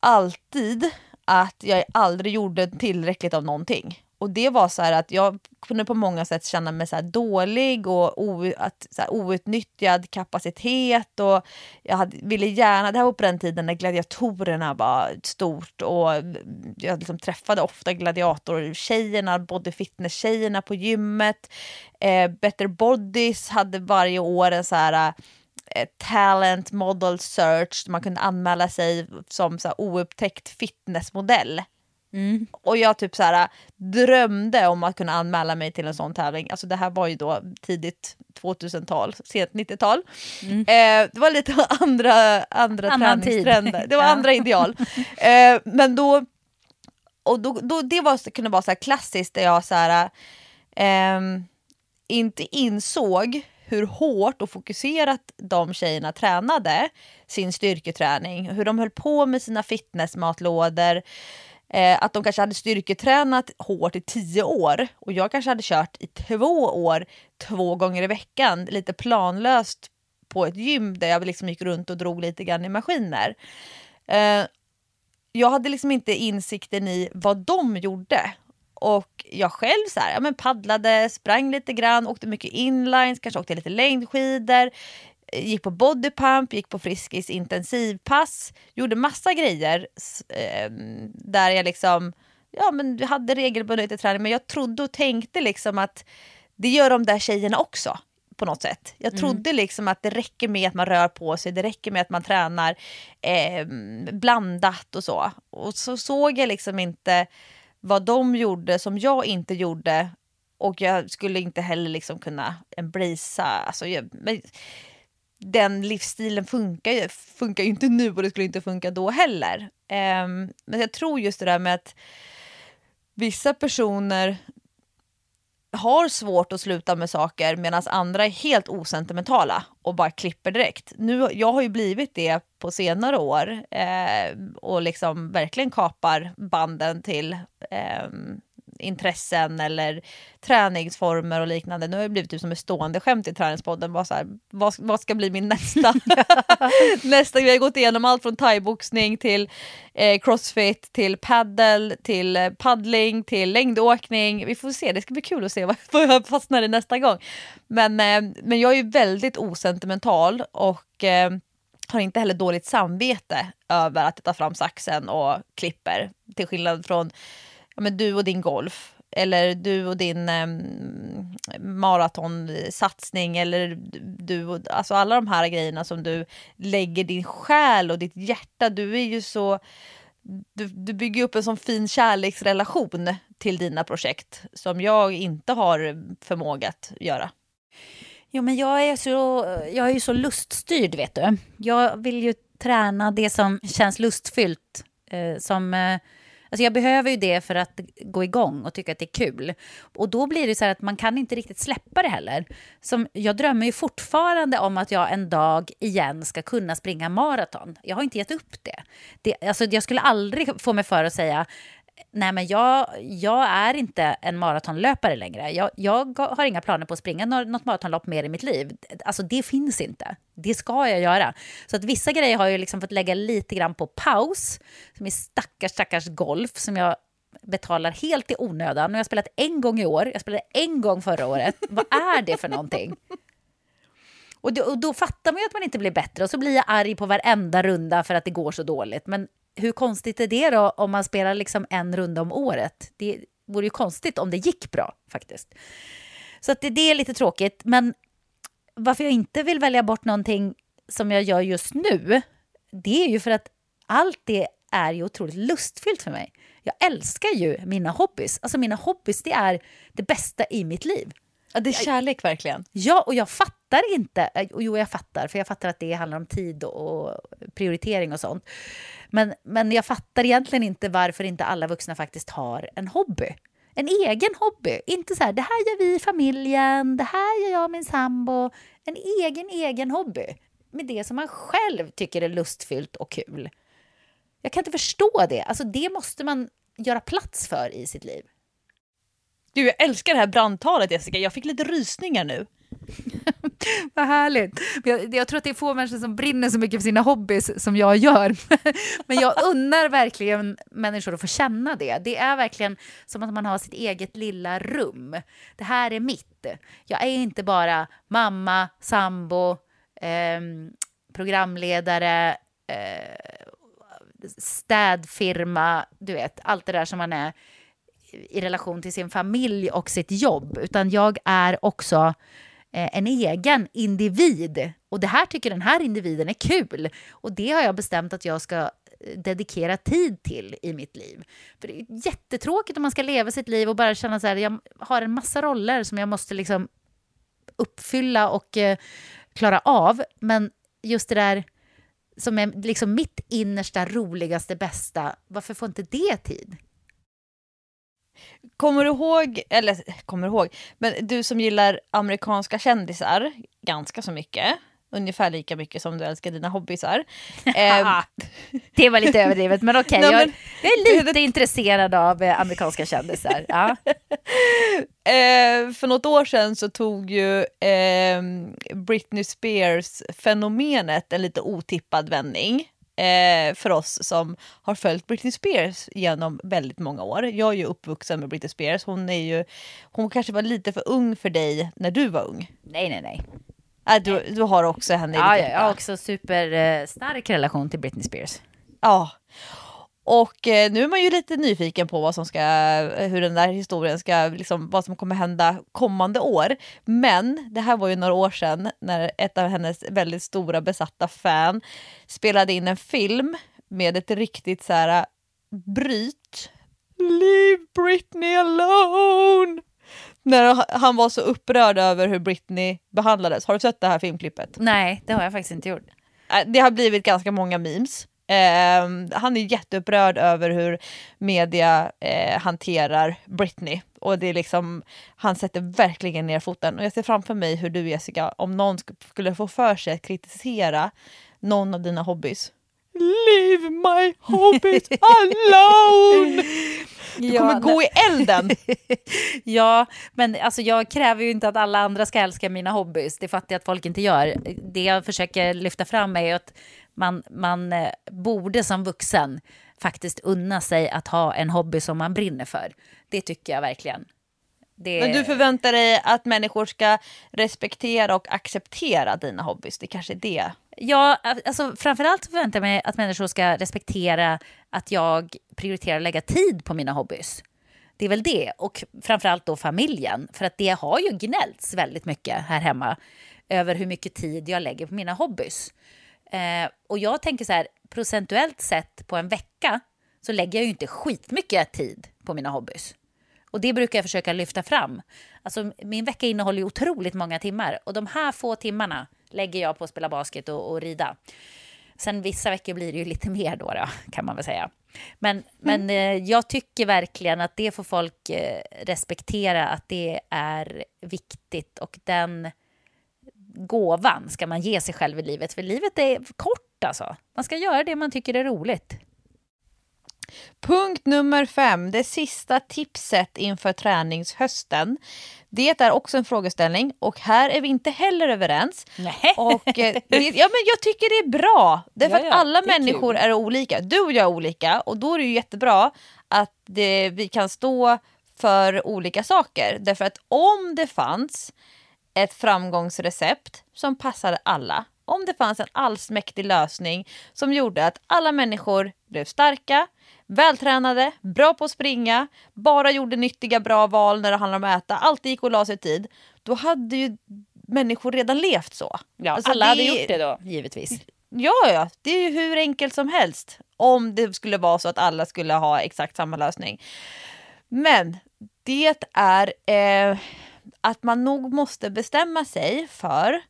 Speaker 1: alltid att jag aldrig gjorde tillräckligt av någonting. Och det var så här att jag kunde på många sätt känna mig så dålig och o, att, så här, outnyttjad kapacitet. Och jag hade, ville gärna, det här var på den tiden när gladiatorerna var stort och jag liksom träffade ofta gladiatortjejerna, body fitness-tjejerna på gymmet. Eh, Better Bodies hade varje år en så här eh, talent model search där man kunde anmäla sig som så här, oupptäckt fitnessmodell och jag typ så här, drömde om att kunna anmäla mig till en sån tävling. Alltså det här var ju då tidigt 2000-tal, sent 90-tal. Eh, det var lite *laughs* andra, andra
Speaker 2: Annan tid.
Speaker 1: träningstrender, det var *laughs*
Speaker 2: Ja.
Speaker 1: andra ideal. Eh, men då, och då, då, det var, kunde vara så här klassiskt där jag så här, ehm, inte insåg hur hårt och fokuserat de tjejerna tränade sin styrketräning. Hur de höll på med sina fitnessmatlådor. Eh, att de kanske hade styrketränat hårt i tio år och jag kanske hade kört i två år två gånger i veckan lite planlöst på ett gym där jag liksom gick runt och drog lite grann i maskiner. Eh, jag hade liksom inte insikten i vad de gjorde. Och jag själv så här, ja, men paddlade, sprang lite grann, åkte mycket inlines, kanske åkte lite längdskidor, gick på bodypump, gick på Friskis intensivpass, gjorde massa grejer eh, där jag liksom ja, men hade regelbundet träning men jag trodde och tänkte liksom att det gör de där tjejerna också på något sätt. Jag trodde liksom att det räcker med att man rör på sig, det räcker med att man tränar eh, blandat och så. Och så såg jag liksom inte vad de gjorde som jag inte gjorde och jag skulle inte heller liksom kunna embracea, alltså jag, men den livsstilen funkar ju, funkar ju inte nu och det skulle inte funka då heller. Um, men jag tror just det där med att vissa personer har svårt att sluta med saker medan andra är helt osentimentala och bara klipper direkt. Nu, jag har ju blivit det på senare år eh, och liksom verkligen kapar banden till eh, intressen eller träningsformer och liknande. Nu har det blivit typ som ett stående skämt i träningspodden. Bara så här, vad, vad ska bli min nästa? *laughs* nästa Vi har gått igenom allt från thaiboxning till eh, crossfit, till paddle, till eh, paddling, till längdåkning. Vi får se, det ska bli kul att se vad, *laughs* vad jag fastnar i nästa gång. Men, eh, men jag är ju väldigt osentimental och eh, har inte heller dåligt samvete över att jag tar fram saxen och klipper. Till skillnad från ja, men du och din golf. Eller du och din eh, maratonsatsning. Eller du och, alltså alla de här grejerna som du lägger din själ och ditt hjärta. Du är ju så... Du, du bygger upp en sån fin kärleksrelation till dina projekt som jag inte har förmåga att göra.
Speaker 2: Jo, men jag är, så, jag är ju så luststyrd, vet du. Jag vill ju träna det som känns lustfyllt. Eh, som, eh, alltså jag behöver ju det för att gå igång och tycka att det är kul. Och då blir det så här att man kan inte riktigt släppa det heller. Som, jag drömmer ju fortfarande om att jag en dag igen ska kunna springa maraton. Jag har inte gett upp det. det alltså jag skulle aldrig få mig för att säga Nej, men jag, jag är inte en maratonlöpare längre. Jag, jag har inga planer på att springa något maratonlopp mer i mitt liv. Alltså det finns inte. Det ska jag göra. Så att vissa grejer har jag liksom fått lägga lite grann på paus. Som är stackars, stackars golf som jag betalar helt i onödan. Nu har jag spelat en gång i år, jag spelade en gång förra året. Vad är det för någonting? Och då, och då fattar man ju att man inte blir bättre och så blir jag arg på varenda runda för att det går så dåligt. Men hur konstigt är det då om man spelar liksom en runda om året? Det vore ju konstigt om det gick bra faktiskt. Så att det, det är lite tråkigt. Men varför jag inte vill välja bort någonting som jag gör just nu, det är ju för att allt det är ju otroligt lustfyllt för mig. Jag älskar ju mina hobbys. Alltså mina hobbys, det är det bästa i mitt liv.
Speaker 1: Ja, det är kärlek verkligen.
Speaker 2: Ja, och jag fattar fattar inte. Eh, jo, jag fattar, för jag fattar att det handlar om tid och prioritering och sånt. Men, men jag fattar egentligen inte varför inte alla vuxna faktiskt har en hobby. En egen hobby. Inte så här, det här gör vi i familjen, det här gör jag och min sambo. En egen, egen hobby. Med det som man själv tycker är lustfyllt och kul. Jag kan inte förstå det. Alltså, det måste man göra plats för i sitt liv.
Speaker 1: Du, jag älskar det här brandtalet Jessica. Jag fick lite rysningar nu. *laughs*
Speaker 2: Vad härligt. Jag, jag tror att det är få människor som brinner så mycket för sina hobbys som jag gör. *laughs* Men jag unnar verkligen människor att få känna det. Det är verkligen som att man har sitt eget lilla rum. Det här är mitt. Jag är inte bara mamma, sambo, eh, programledare, eh, städfirma, du vet, allt det där som man är i relation till sin familj och sitt jobb, utan jag är också Eh, en egen individ. Och det här tycker den här individen är kul. Och det har jag bestämt att jag ska eh, dedikera tid till i mitt liv. För det är jättetråkigt om man ska leva sitt liv och bara känna så här, jag har en massa roller som jag måste liksom uppfylla och eh, klara av. Men just det där som är liksom mitt innersta, roligaste, bästa, varför får inte det tid?
Speaker 1: Kommer du ihåg, eller kommer du ihåg, men du som gillar amerikanska kändisar ganska så mycket, ungefär lika mycket som du älskar dina hobbysar. *laughs*
Speaker 2: eh, det var lite överdrivet, men okej, *laughs* okay, jag, jag, är lite *laughs* intresserad av eh, amerikanska kändisar. Ja.
Speaker 1: eh, för något år sedan så tog ju eh, Britney Spears-fenomenet en lite otippad vändning eh, för oss som har följt Britney Spears genom väldigt många år. Jag är ju uppvuxen med Britney Spears. Hon, är ju, hon kanske var lite för ung för dig när du var ung.
Speaker 2: Nej, nej, nej.
Speaker 1: Äh, du, du har också henne i
Speaker 2: ja, ditt Jag har också superstark relation till Britney Spears.
Speaker 1: Ja. Och eh, nu är man ju lite nyfiken på vad som ska, hur den där historien ska, liksom, vad som kommer hända kommande år. Men det här var ju några år sedan när ett av hennes väldigt stora besatta fan spelade in en film med ett riktigt så här bryt. Leave Britney alone! När han var så upprörd över hur Britney behandlades. Har du sett det här filmklippet?
Speaker 2: Nej, det har jag faktiskt inte gjort.
Speaker 1: Äh, det har blivit ganska många memes. Eh, han är jätteupprörd över hur media eh, hanterar Britney. Och det är liksom, han sätter verkligen ner foten. Och jag ser framför mig hur du Jessica, om någon skulle få för sig att kritisera någon av dina hobbys. Leave my hobbies alone! *laughs* Du kommer ja, gå i elden! *laughs*
Speaker 2: ja, men alltså jag kräver ju inte att alla andra ska älska mina hobbys. Det fattar jag att folk inte gör. Det jag försöker lyfta fram är att man, man eh, borde som vuxen faktiskt unna sig att ha en hobby som man brinner för. Det tycker jag verkligen.
Speaker 1: Det... Men du förväntar dig att människor ska respektera och acceptera dina hobbys? Det kanske är det?
Speaker 2: Ja, alltså framförallt förväntar jag mig att människor ska respektera att jag prioriterar att lägga tid på mina hobbys. Det är väl det. Och framförallt då familjen. För att det har ju gnällts väldigt mycket här hemma över hur mycket tid jag lägger på mina hobbys. Eh, och jag tänker så här, procentuellt sett på en vecka så lägger jag ju inte skitmycket tid på mina hobbys. Och det brukar jag försöka lyfta fram. Alltså, min vecka innehåller ju otroligt många timmar och de här få timmarna lägger jag på att spela basket och, och rida. Sen vissa veckor blir det ju lite mer då, då kan man väl säga. Men, mm. men eh, jag tycker verkligen att det får folk eh, respektera, att det är viktigt och den gåvan ska man ge sig själv i livet. För livet är kort alltså. Man ska göra det man tycker är roligt.
Speaker 1: Punkt nummer fem, det sista tipset inför träningshösten. Det är också en frågeställning och här är vi inte heller överens.
Speaker 2: Nej.
Speaker 1: Och, eh, *laughs* ja, men jag tycker det är bra, därför ja, ja, att alla är människor kul. är olika. Du och jag är olika och då är det ju jättebra att det, vi kan stå för olika saker. Därför att om det fanns ett framgångsrecept som passade alla. Om det fanns en allsmäktig lösning som gjorde att alla människor blev starka, vältränade, bra på att springa, bara gjorde nyttiga bra val när det handlar om att äta, alltid gick och la sig tid. Då hade ju människor redan levt så.
Speaker 2: Ja, alltså alla det... hade gjort det då, givetvis.
Speaker 1: Ja, ja, det är ju hur enkelt som helst. Om det skulle vara så att alla skulle ha exakt samma lösning. Men det är eh, att man nog måste bestämma sig för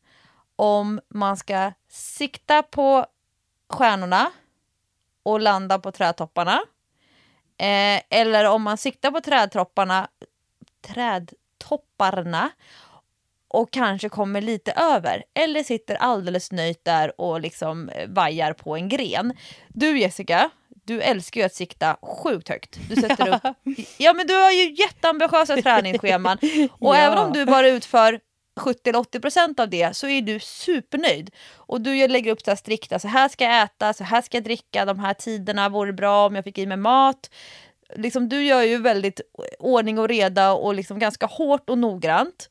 Speaker 1: om man ska sikta på stjärnorna och landa på trädtopparna. Eh, eller om man siktar på trädtopparna, trädtopparna och kanske kommer lite över. Eller sitter alldeles nöjt där och liksom eh, vajar på en gren. Du Jessica, du älskar ju att sikta sjukt högt. Du *laughs* sätter upp... Ja men du har ju jätteambitiösa *laughs* träningsscheman. *laughs* Och ja. även om du bara utför 70-80% av det så är du supernöjd. Och du lägger upp så här strikta, så här ska jag äta, så här ska jag dricka, de här tiderna vore bra om jag fick i mig mat. Liksom, du gör ju väldigt ordning och reda och liksom ganska hårt och noggrant.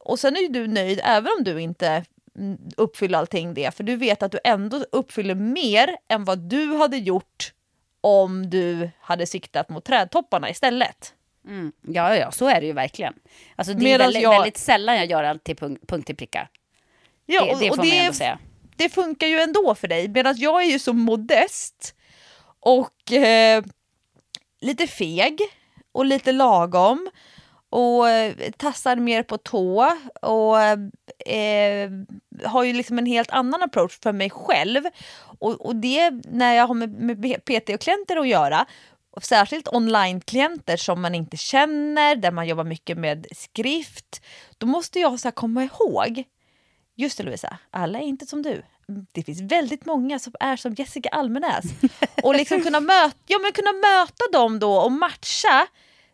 Speaker 1: Och sen är du nöjd även om du inte uppfyller allting det, för du vet att du ändå uppfyller mer än vad du hade gjort om du hade siktat mot trädtopparna istället.
Speaker 2: Mm. Ja, ja, så är det ju verkligen. Alltså, det är väldigt, jag... väldigt sällan jag gör allt till punkt, punkt till pricka.
Speaker 1: Ja, det, det får och man det, ändå säga. Det funkar ju ändå för dig, medan jag är ju så modest Och eh, lite feg och lite lagom och eh, tassar mer på tå och eh, har ju liksom en helt annan approach för mig själv. Och, och det när jag har med, med PT och klienter att göra, och särskilt online-klienter som man inte känner, där man jobbar mycket med skrift, då måste jag så komma ihåg, just det Lovisa, alla är inte som du. Det finns väldigt många som är som Jessica Almenäs. Och liksom kunna, möta, ja, men kunna möta dem då och matcha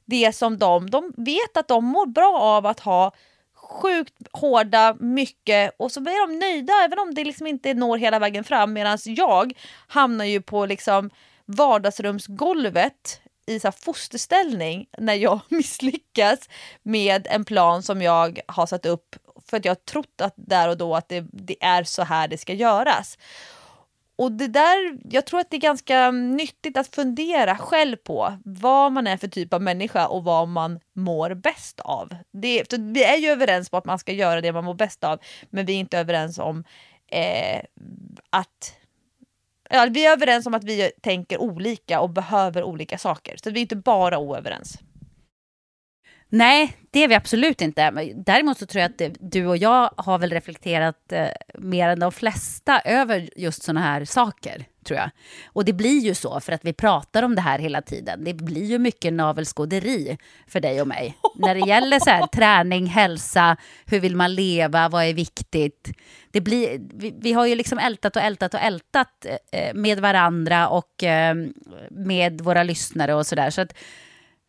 Speaker 1: det som de, de vet att de mår bra av att ha sjukt hårda, mycket och så blir de nöjda även om det liksom inte når hela vägen fram medan jag hamnar ju på liksom vardagsrumsgolvet i så fosterställning när jag *laughs* misslyckas med en plan som jag har satt upp för att jag har trott att där och då att det, det är så här det ska göras. Och det där, jag tror att det är ganska nyttigt att fundera själv på vad man är för typ av människa och vad man mår bäst av. Det, vi är ju överens om att man ska göra det man mår bäst av, men vi är inte överens om eh, att Ja, vi är överens om att vi tänker olika och behöver olika saker. Så vi är inte bara oöverens.
Speaker 2: Nej, det är vi absolut inte. Däremot så tror jag att du och jag har väl reflekterat eh, mer än de flesta över just sådana här saker, tror jag. Och det blir ju så, för att vi pratar om det här hela tiden. Det blir ju mycket navelskåderi för dig och mig. När det gäller så här, *laughs* träning, hälsa, hur vill man leva, vad är viktigt? Det blir, vi, vi har ju liksom ältat och ältat och ältat eh, med varandra och eh, med våra lyssnare och sådär. Så att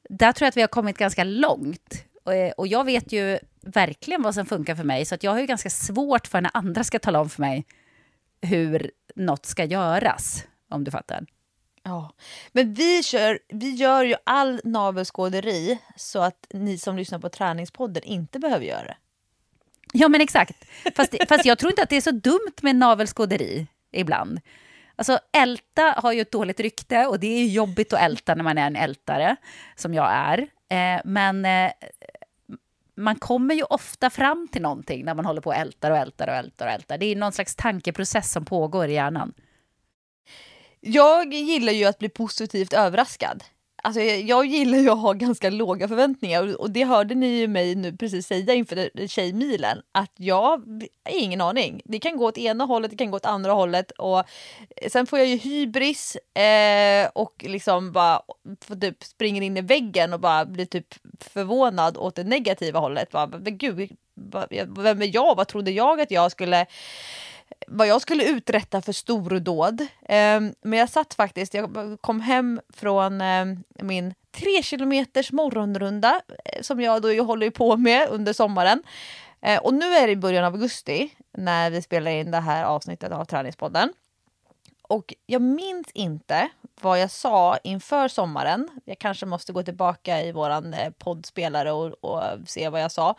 Speaker 2: där tror jag att vi har kommit ganska långt. Eh, och jag vet ju verkligen vad som funkar för mig, så att jag har ju ganska svårt för när andra ska tala om för mig hur något ska göras, om du fattar.
Speaker 1: Ja, men vi, kör, vi gör ju all navelskåderi så att ni som lyssnar på träningspodden inte behöver göra det.
Speaker 2: Ja, men exakt. Fast, fast jag tror inte att det är så dumt med navelskåderi ibland. Alltså älta har ju ett dåligt rykte och det är jobbigt att älta när man är en ältare, som jag är. Eh, men eh, man kommer ju ofta fram till någonting när man håller på och ältar och ältar och ältar och ältar. Det är någon slags tankeprocess som pågår i hjärnan.
Speaker 1: Jag gillar ju att bli positivt överraskad. Alltså jag gillar ju att ha ganska låga förväntningar och det hörde ni ju mig nu precis säga inför Tjejmilen att jag har ingen aning. Det kan gå åt ena hållet, det kan gå åt andra hållet och eh, sen får jag ju hybris eh, och liksom bara typ springer in i väggen och bara blir typ förvånad åt det negativa hållet. Bara, men gud, vem är jag? Vad trodde jag att jag skulle vad jag skulle uträtta för stordåd. Eh, men jag satt faktiskt, jag kom hem från eh, min tre kilometers morgonrunda eh, som jag då håller på med under sommaren. Eh, och nu är det i början av augusti när vi spelar in det här avsnittet av Träningspodden. Och jag minns inte vad jag sa inför sommaren. Jag kanske måste gå tillbaka i våran eh, poddspelare och, och se vad jag sa.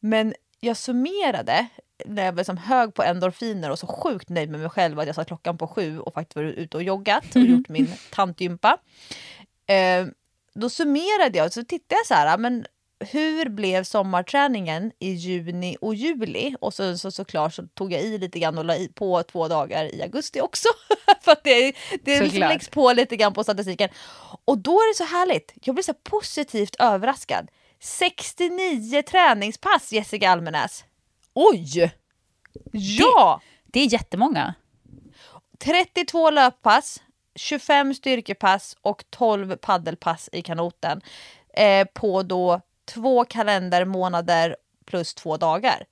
Speaker 1: Men jag summerade när jag var liksom hög på endorfiner och så sjukt nöjd med mig själv att jag satt klockan på sju och faktiskt var ute och joggat och gjort min tantgympa. Eh, då summerade jag och så tittade jag så här, men hur blev sommarträningen i juni och juli? Och så, så såklart så tog jag i lite grann och la i på två dagar i augusti också. *laughs* För att det, det liksom läggs på lite grann på statistiken. Och då är det så härligt. Jag blir så positivt överraskad. 69 träningspass Jessica Almenäs.
Speaker 2: Oj!
Speaker 1: Ja!
Speaker 2: Det, det är jättemånga.
Speaker 1: 32 löppass, 25 styrkepass och 12 paddelpass i kanoten eh, på då två kalendermånader plus två dagar.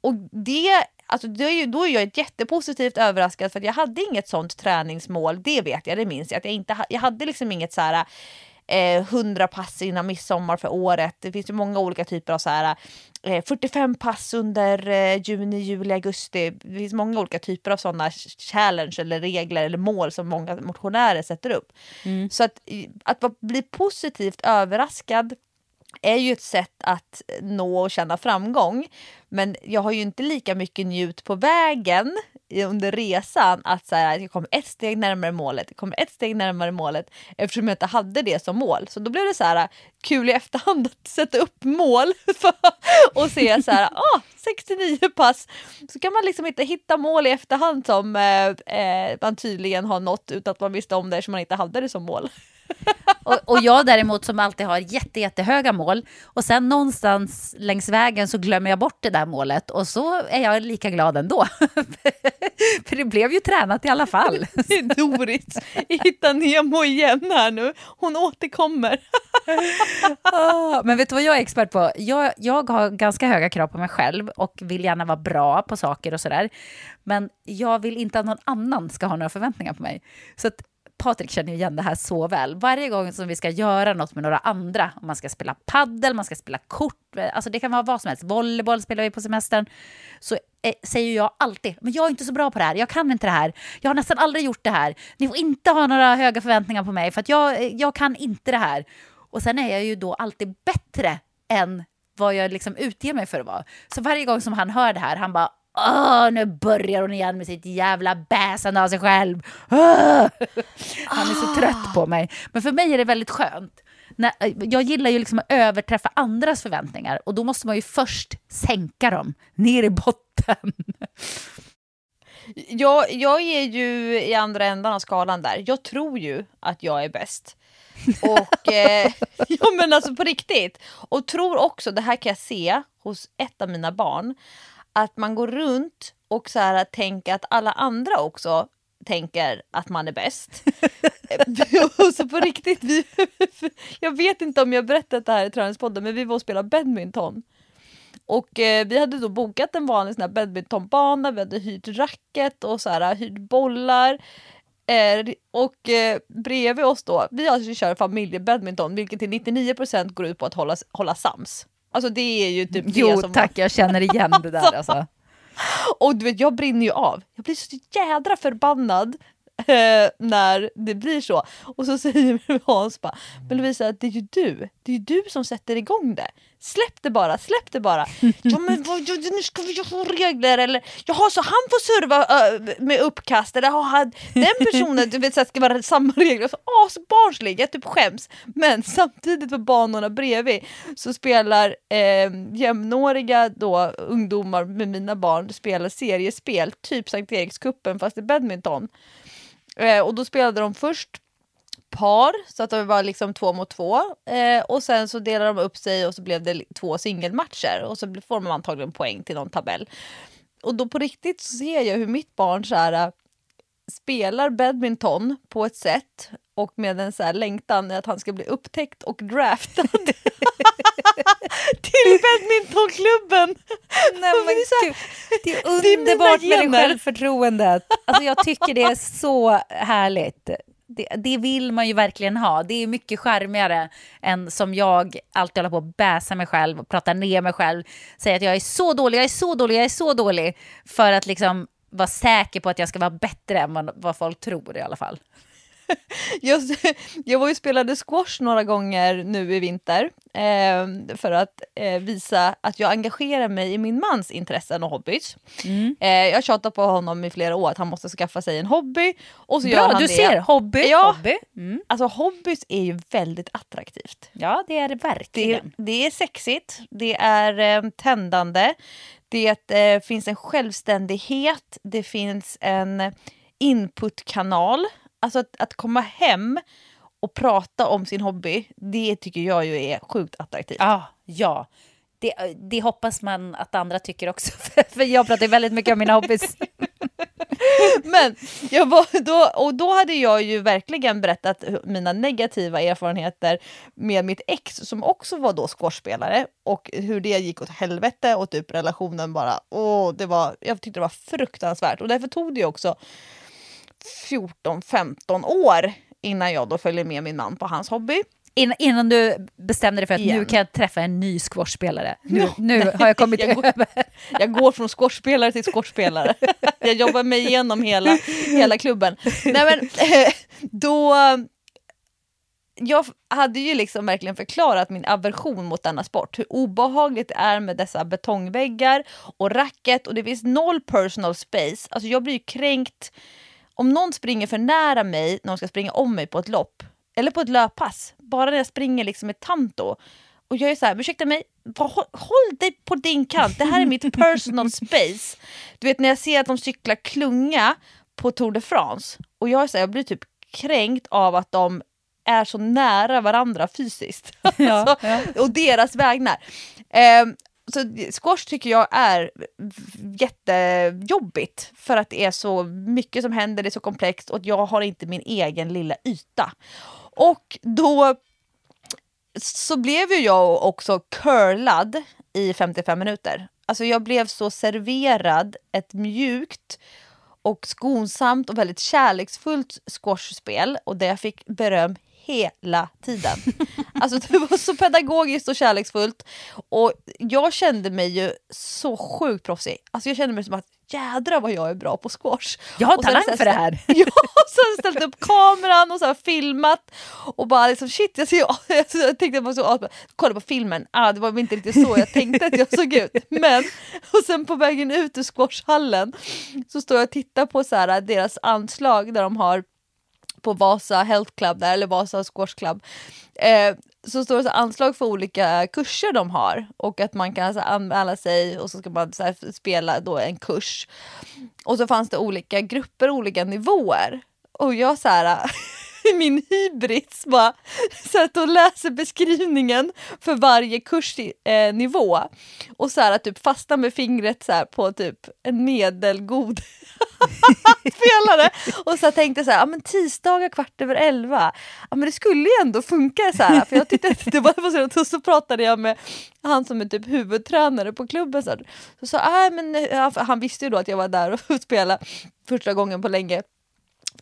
Speaker 1: Och det, alltså det är ju, då är jag jättepositivt överraskad för jag hade inget sånt träningsmål, det vet jag, det minns jag. Att jag, inte, jag hade liksom inget så här 100 pass innan midsommar för året. Det finns ju många olika typer av så här eh, 45 pass under eh, juni, juli, augusti. Det finns många olika typer av sådana challenge eller regler eller mål som många motionärer sätter upp. Mm. Så att, att bli positivt överraskad är ju ett sätt att nå och känna framgång. Men jag har ju inte lika mycket njut på vägen under resan att så här, jag kommer ett steg närmare målet, jag kommer ett steg närmare målet eftersom jag inte hade det som mål. Så då blev det så här kul i efterhand att sätta upp mål *laughs* och se så här, *laughs* ah, 69 pass. Så kan man liksom inte hitta mål i efterhand som eh, eh, man tydligen har nått utan att man visste om det eftersom man inte hade det som mål.
Speaker 2: Och, och, jag däremot som alltid har jätte, jättehöga mål och sen någonstans längs vägen så glömmer jag bort det där målet och så är jag lika glad ändå. *laughs* För det blev ju tränat i alla fall. *laughs*
Speaker 1: Doris Hitta Nemo igen här nu. Hon återkommer. *laughs*
Speaker 2: Ah, men vet du vad jag är expert på? Jag, jag har ganska höga krav på mig själv och vill gärna vara bra på saker och sådär. Men jag vill inte att någon annan ska ha några förväntningar på mig. Så att Patrik känner ju igen det här så väl. Varje gång som vi ska göra något med några andra, om man ska spela paddel, man ska spela kort, eh, alltså det kan vara vad som helst, volleyboll spelar vi på semestern, så eh, säger jag alltid, men jag är inte så bra på det här, jag kan inte det här, jag har nästan aldrig gjort det här, ni får inte ha några höga förväntningar på mig för att jag, eh, jag kan inte det här. Och sen är jag ju då alltid bättre än vad jag liksom utger mig för att vara. Så varje gång som han hör det här, han bara Åh, nu börjar hon igen med sitt jävla bäsande av sig själv. Åh! Han är så trött på mig. Men för mig är det väldigt skönt. Jag gillar ju liksom att överträffa andras förväntningar och då måste man ju först sänka dem ner i botten.
Speaker 1: Jag, jag är ju i andra ändan av skalan där. Jag tror ju att jag är bäst. Och eh, *laughs* ja men alltså på riktigt. Och tror också, det här kan jag se hos ett av mina barn, att man går runt och så här tänker att alla andra också tänker att man är bäst. *laughs* så på riktigt, vi, jag vet inte om jag berättat det här i Träningspodden men vi var och spelade badminton. Och eh, vi hade då bokat en vanlig sån här badmintonbana, vi hade hyrt racket och så här, hyrt bollar. Eh, och eh, bredvid oss då, vi alltså kör familjebadminton vilket till 99% går ut på att hålla, hålla sams. Alltså det är ju typ
Speaker 2: jo,
Speaker 1: det som...
Speaker 2: tack, jag känner igen det där *laughs* alltså.
Speaker 1: Och du vet, jag brinner ju av. Jag blir så jädra förbannad *laughs* eh, när det blir så. Och så *laughs* säger Hans bara, men Lovisa det är ju du, det är ju du som sätter igång det. Släpp det bara, släpp det bara. *laughs* ja men vad, nu ska vi ha regler eller jaha så han får serva uh, med uppkast eller jaha den personen du vet, så ska vara samma regler. Så, asbarnslig, jag typ skäms. Men samtidigt på banorna bredvid så spelar eh, jämnåriga då, ungdomar med mina barn spelar seriespel, typ Sankt Erikskuppen fast i badminton. Eh, och då spelade de först par, så att det var liksom två mot två. Eh, och sen så delade de upp sig och så blev det två singelmatcher. Och så får man antagligen poäng till någon tabell. Och då på riktigt så ser jag hur mitt barn så här, eh, spelar badminton på ett sätt och med en så här längtan att han ska bli upptäckt och draftad *laughs* till badmintonklubben.
Speaker 2: Nej, men det, det är underbart *laughs* det är med det självförtroendet. Alltså, jag tycker det är så härligt. Det, det, vill man ju verkligen ha. Det är mycket charmigare än som jag alltid håller på att bäsa mig själv och prata ner mig själv. Säga att jag är så dålig, jag är så dålig, jag är så dålig. För att liksom vara säker på att jag ska vara bättre än vad, vad folk tror i alla fall. *laughs*
Speaker 1: jag, jag var ju spelade squash några gånger nu i vinter eh, för att eh, visa att jag engagerar mig i min mans intressen och hobbys. Mm. Eh, jag tjatar på honom i flera år att han måste skaffa sig en hobby. Och så
Speaker 2: Bra,
Speaker 1: gör han
Speaker 2: du
Speaker 1: det.
Speaker 2: ser! Hobby,
Speaker 1: ja,
Speaker 2: hobby. Mm.
Speaker 1: Alltså hobbys är ju väldigt attraktivt.
Speaker 2: Ja, det är det verkligen.
Speaker 1: Det, det är sexigt, det är eh, tändande, det eh, finns en självständighet, det finns en inputkanal alltså att, att komma hem och prata om sin hobby, det tycker jag ju är sjukt attraktivt.
Speaker 2: Ja, ja. Det, det hoppas man att andra tycker också, *laughs* för jag pratar väldigt mycket om mina hobbys. *laughs*
Speaker 1: Men jag var, då, och då hade jag ju verkligen berättat mina negativa erfarenheter med mitt ex som också var då squashspelare och hur det gick åt helvete och typ relationen bara, åh, det var, jag tyckte det var fruktansvärt och därför tog det också 14-15 år innan jag då följde med min man på hans hobby.
Speaker 2: In, innan du bestämde dig för att Igen. nu kan jag träffa en ny squashspelare. Nu, ja, nu har jag kommit jag
Speaker 1: över. Går, jag går från squashspelare till squashspelare. jag jobbar mig igenom hela, hela klubben. Nej, men, då, jag hade ju liksom verkligen förklarat min aversion mot denna sport. Hur obehagligt det är med dessa betongväggar och racket och det finns noll personal space. Alltså jag blir ju kränkt om någon springer för nära mig när de ska springa om mig på ett lopp eller på ett löppass. Bara när jag springer liksom med tanto. Och jag är så här, ursäkta mig, håll, håll dig på din kant, det här är mitt personal *laughs* space. Du vet när jag ser att de cyklar klunga på Tour de France och jag, är så här, jag blir typ kränkt av att de är så nära varandra fysiskt. *laughs*
Speaker 2: Ja,
Speaker 1: alltså,
Speaker 2: ja.
Speaker 1: Och deras vägnar. Ehm, så squash tycker jag är jättejobbigt för att det är så mycket som händer, det är så komplext och jag har inte min egen lilla yta. Och då så blev ju jag också curlad i 55 minuter. Alltså jag blev så serverad ett mjukt och skonsamt och väldigt kärleksfullt squashspel och det jag fick beröm hela tiden. Alltså det var så pedagogiskt och kärleksfullt och jag kände mig ju så sjukt proffsig. Alltså jag kände mig som att jädra vad jag är bra på squash.
Speaker 2: Jag har
Speaker 1: sen
Speaker 2: talang för det här. *laughs*
Speaker 1: Ja, och har jag ställt upp kameran och så filmat och bara liksom shit, jag, ser, *laughs* jag tänkte jag var så kolla på filmen, ah, det var inte riktigt så jag tänkte att jag såg ut. Men, och sen på vägen ut ur squashhallen så står jag och tittar på så här, deras anslag där de har på Vasa Health Club där, eller Vasa Squash Club. Eh, så står det så anslag för olika kurser de har och att man kan så anmäla sig och så ska man så spela då en kurs. Och så fanns det olika grupper, olika nivåer. Och jag så här *laughs* i min hybris bara satt och läser beskrivningen för varje kursnivå. Eh, och så här typ fasta med fingret så här, på typ en medelgod *laughs* spelare. Och så tänkte jag så här, ja men tisdagar kvart över elva, ja men det skulle ju ändå funka så här. För jag tyckte att det var så och så pratade jag med han som är typ huvudtränare på klubben. Så, här. så sa, äh, men eh, han visste ju då att jag var där och *laughs* spelade första gången på länge.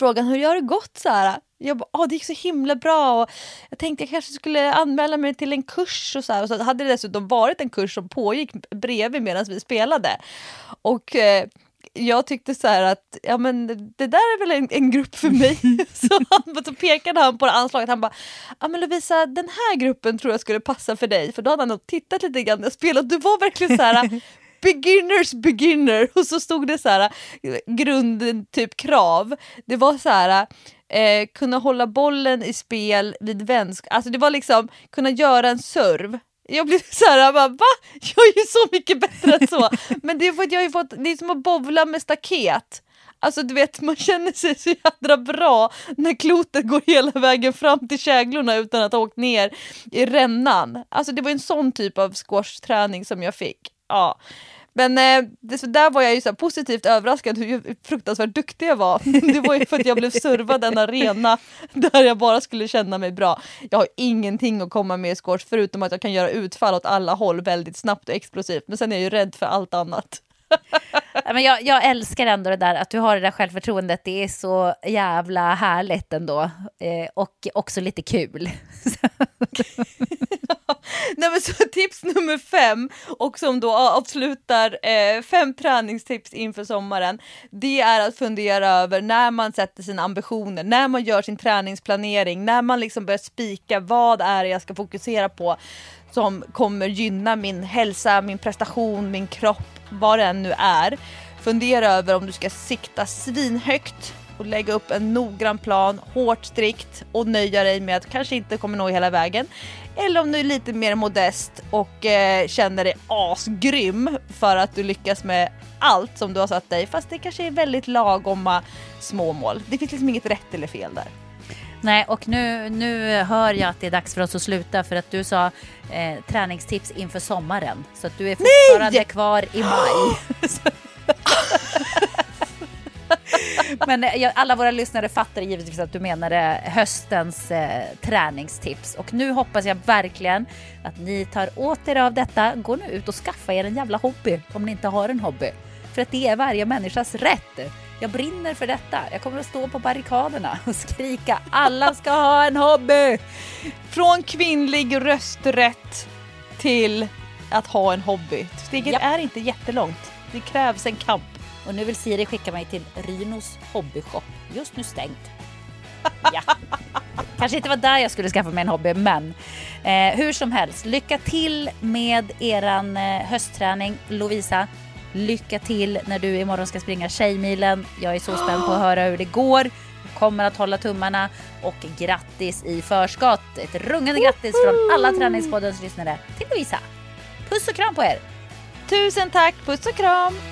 Speaker 1: Frågan hur har det gått så här? Jag bara, åh, det gick så himla bra och jag tänkte jag kanske skulle anmäla mig till en kurs och så här. Och så hade det dessutom varit en kurs som pågick bredvid medan vi spelade. Och eh, jag tyckte så här att ja, men det där är väl en, en grupp för mig. *laughs* *laughs* så, han, så pekade han på anslaget. Han bara, ja men Lovisa den här gruppen tror jag skulle passa för dig. För då hade han nog tittat lite grann när jag spelade. Du var verkligen så här beginners beginner och så stod det så här grunden typ krav. Det var så här eh, kunna hålla bollen i spel vid vänskap. Alltså det var liksom kunna göra en serv jag blev så här, jag bara, va? Jag är ju så mycket bättre än så. *laughs* Men det är för att jag har ju fått, det är som att bowla med staket. Alltså du vet, man känner sig så jädra bra när klotet går hela vägen fram till käglorna utan att ha åkt ner i rännan. Alltså det var en sån typ av squashträning som jag fick. Ja. Men eh, det, så där var jag ju så positivt överraskad hur fruktansvärt duktig jag var. *laughs* Det var ju för att jag blev servad en arena *laughs* där jag bara skulle känna mig bra. Jag har ingenting att komma med i squash förutom att jag kan göra utfall åt alla håll väldigt snabbt och explosivt. Men sen är jag ju rädd för allt annat. *laughs*
Speaker 2: Men jag, jag, älskar ändå det där att du har det där självförtroendet. Det är så jävla härligt ändå. Eh, och också lite kul. *laughs*
Speaker 1: Nej, men så tips nummer fem, och som då avslutar eh, fem träningstips inför sommaren, det är att fundera över när man sätter sina ambitioner, när man gör sin träningsplanering, när man liksom börjar spika vad är det jag ska fokusera på som kommer gynna min hälsa, min prestation, min kropp, vad det än nu är. Fundera över om du ska sikta svinhögt och lägga upp en noggrann plan, hårt strikt och nöja dig med att kanske inte kommer nå hela vägen. Eller om du är lite mer modest och eh, känner dig asgrym för att du lyckas med allt som du har satt dig fast det kanske är väldigt lagomma små mål. Det finns liksom inget rätt eller fel där.
Speaker 2: Nej, och nu, nu hör jag att det är dags för oss att sluta för att du sa eh, träningstips inför sommaren. Så att du är fortfarande
Speaker 1: Nej!
Speaker 2: kvar i maj. *gasps* Men eh, alla våra lyssnare fattar givetvis att du menade höstens eh, träningstips. Och nu hoppas jag verkligen att ni tar åt er av detta. Gå nu ut och skaffa er en jävla hobby om ni inte har en hobby. För att det är varje människas rätt. Jag brinner för detta. Jag kommer att stå på barrikaderna *laughs* och skrika alla ska ha en hobby.
Speaker 1: Från kvinnlig rösträtt till att ha en hobby. Steget
Speaker 2: Japp.
Speaker 1: är inte jättelångt. Det krävs en kamp.
Speaker 2: Och nu vill Siri skicka mig till Rynos hobbyshop. Just nu stängt. Ja. *laughs* Kanske inte var där jag skulle skaffa mig en hobby, men eh, hur som helst. Lycka till med eran eh, höstträning, Lovisa. Lycka till när du imorgon ska springa Tjejmilen. Jag är så spänd på att höra hur det går. Kommer att hålla tummarna och grattis i förskott. Ett rungande grattis från alla Träningspoddens lyssnare till Lovisa. Puss och kram på er!
Speaker 1: Tusen tack, puss och kram!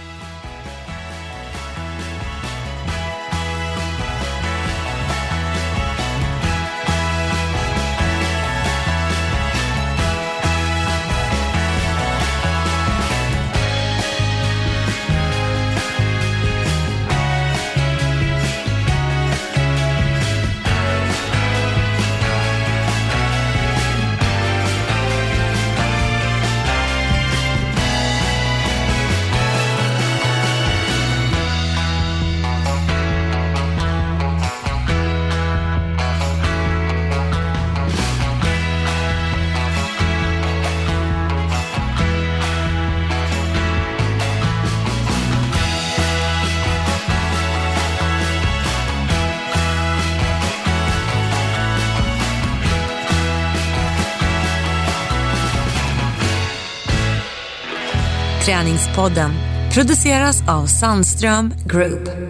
Speaker 4: Träningspodden produceras av Sandström Group.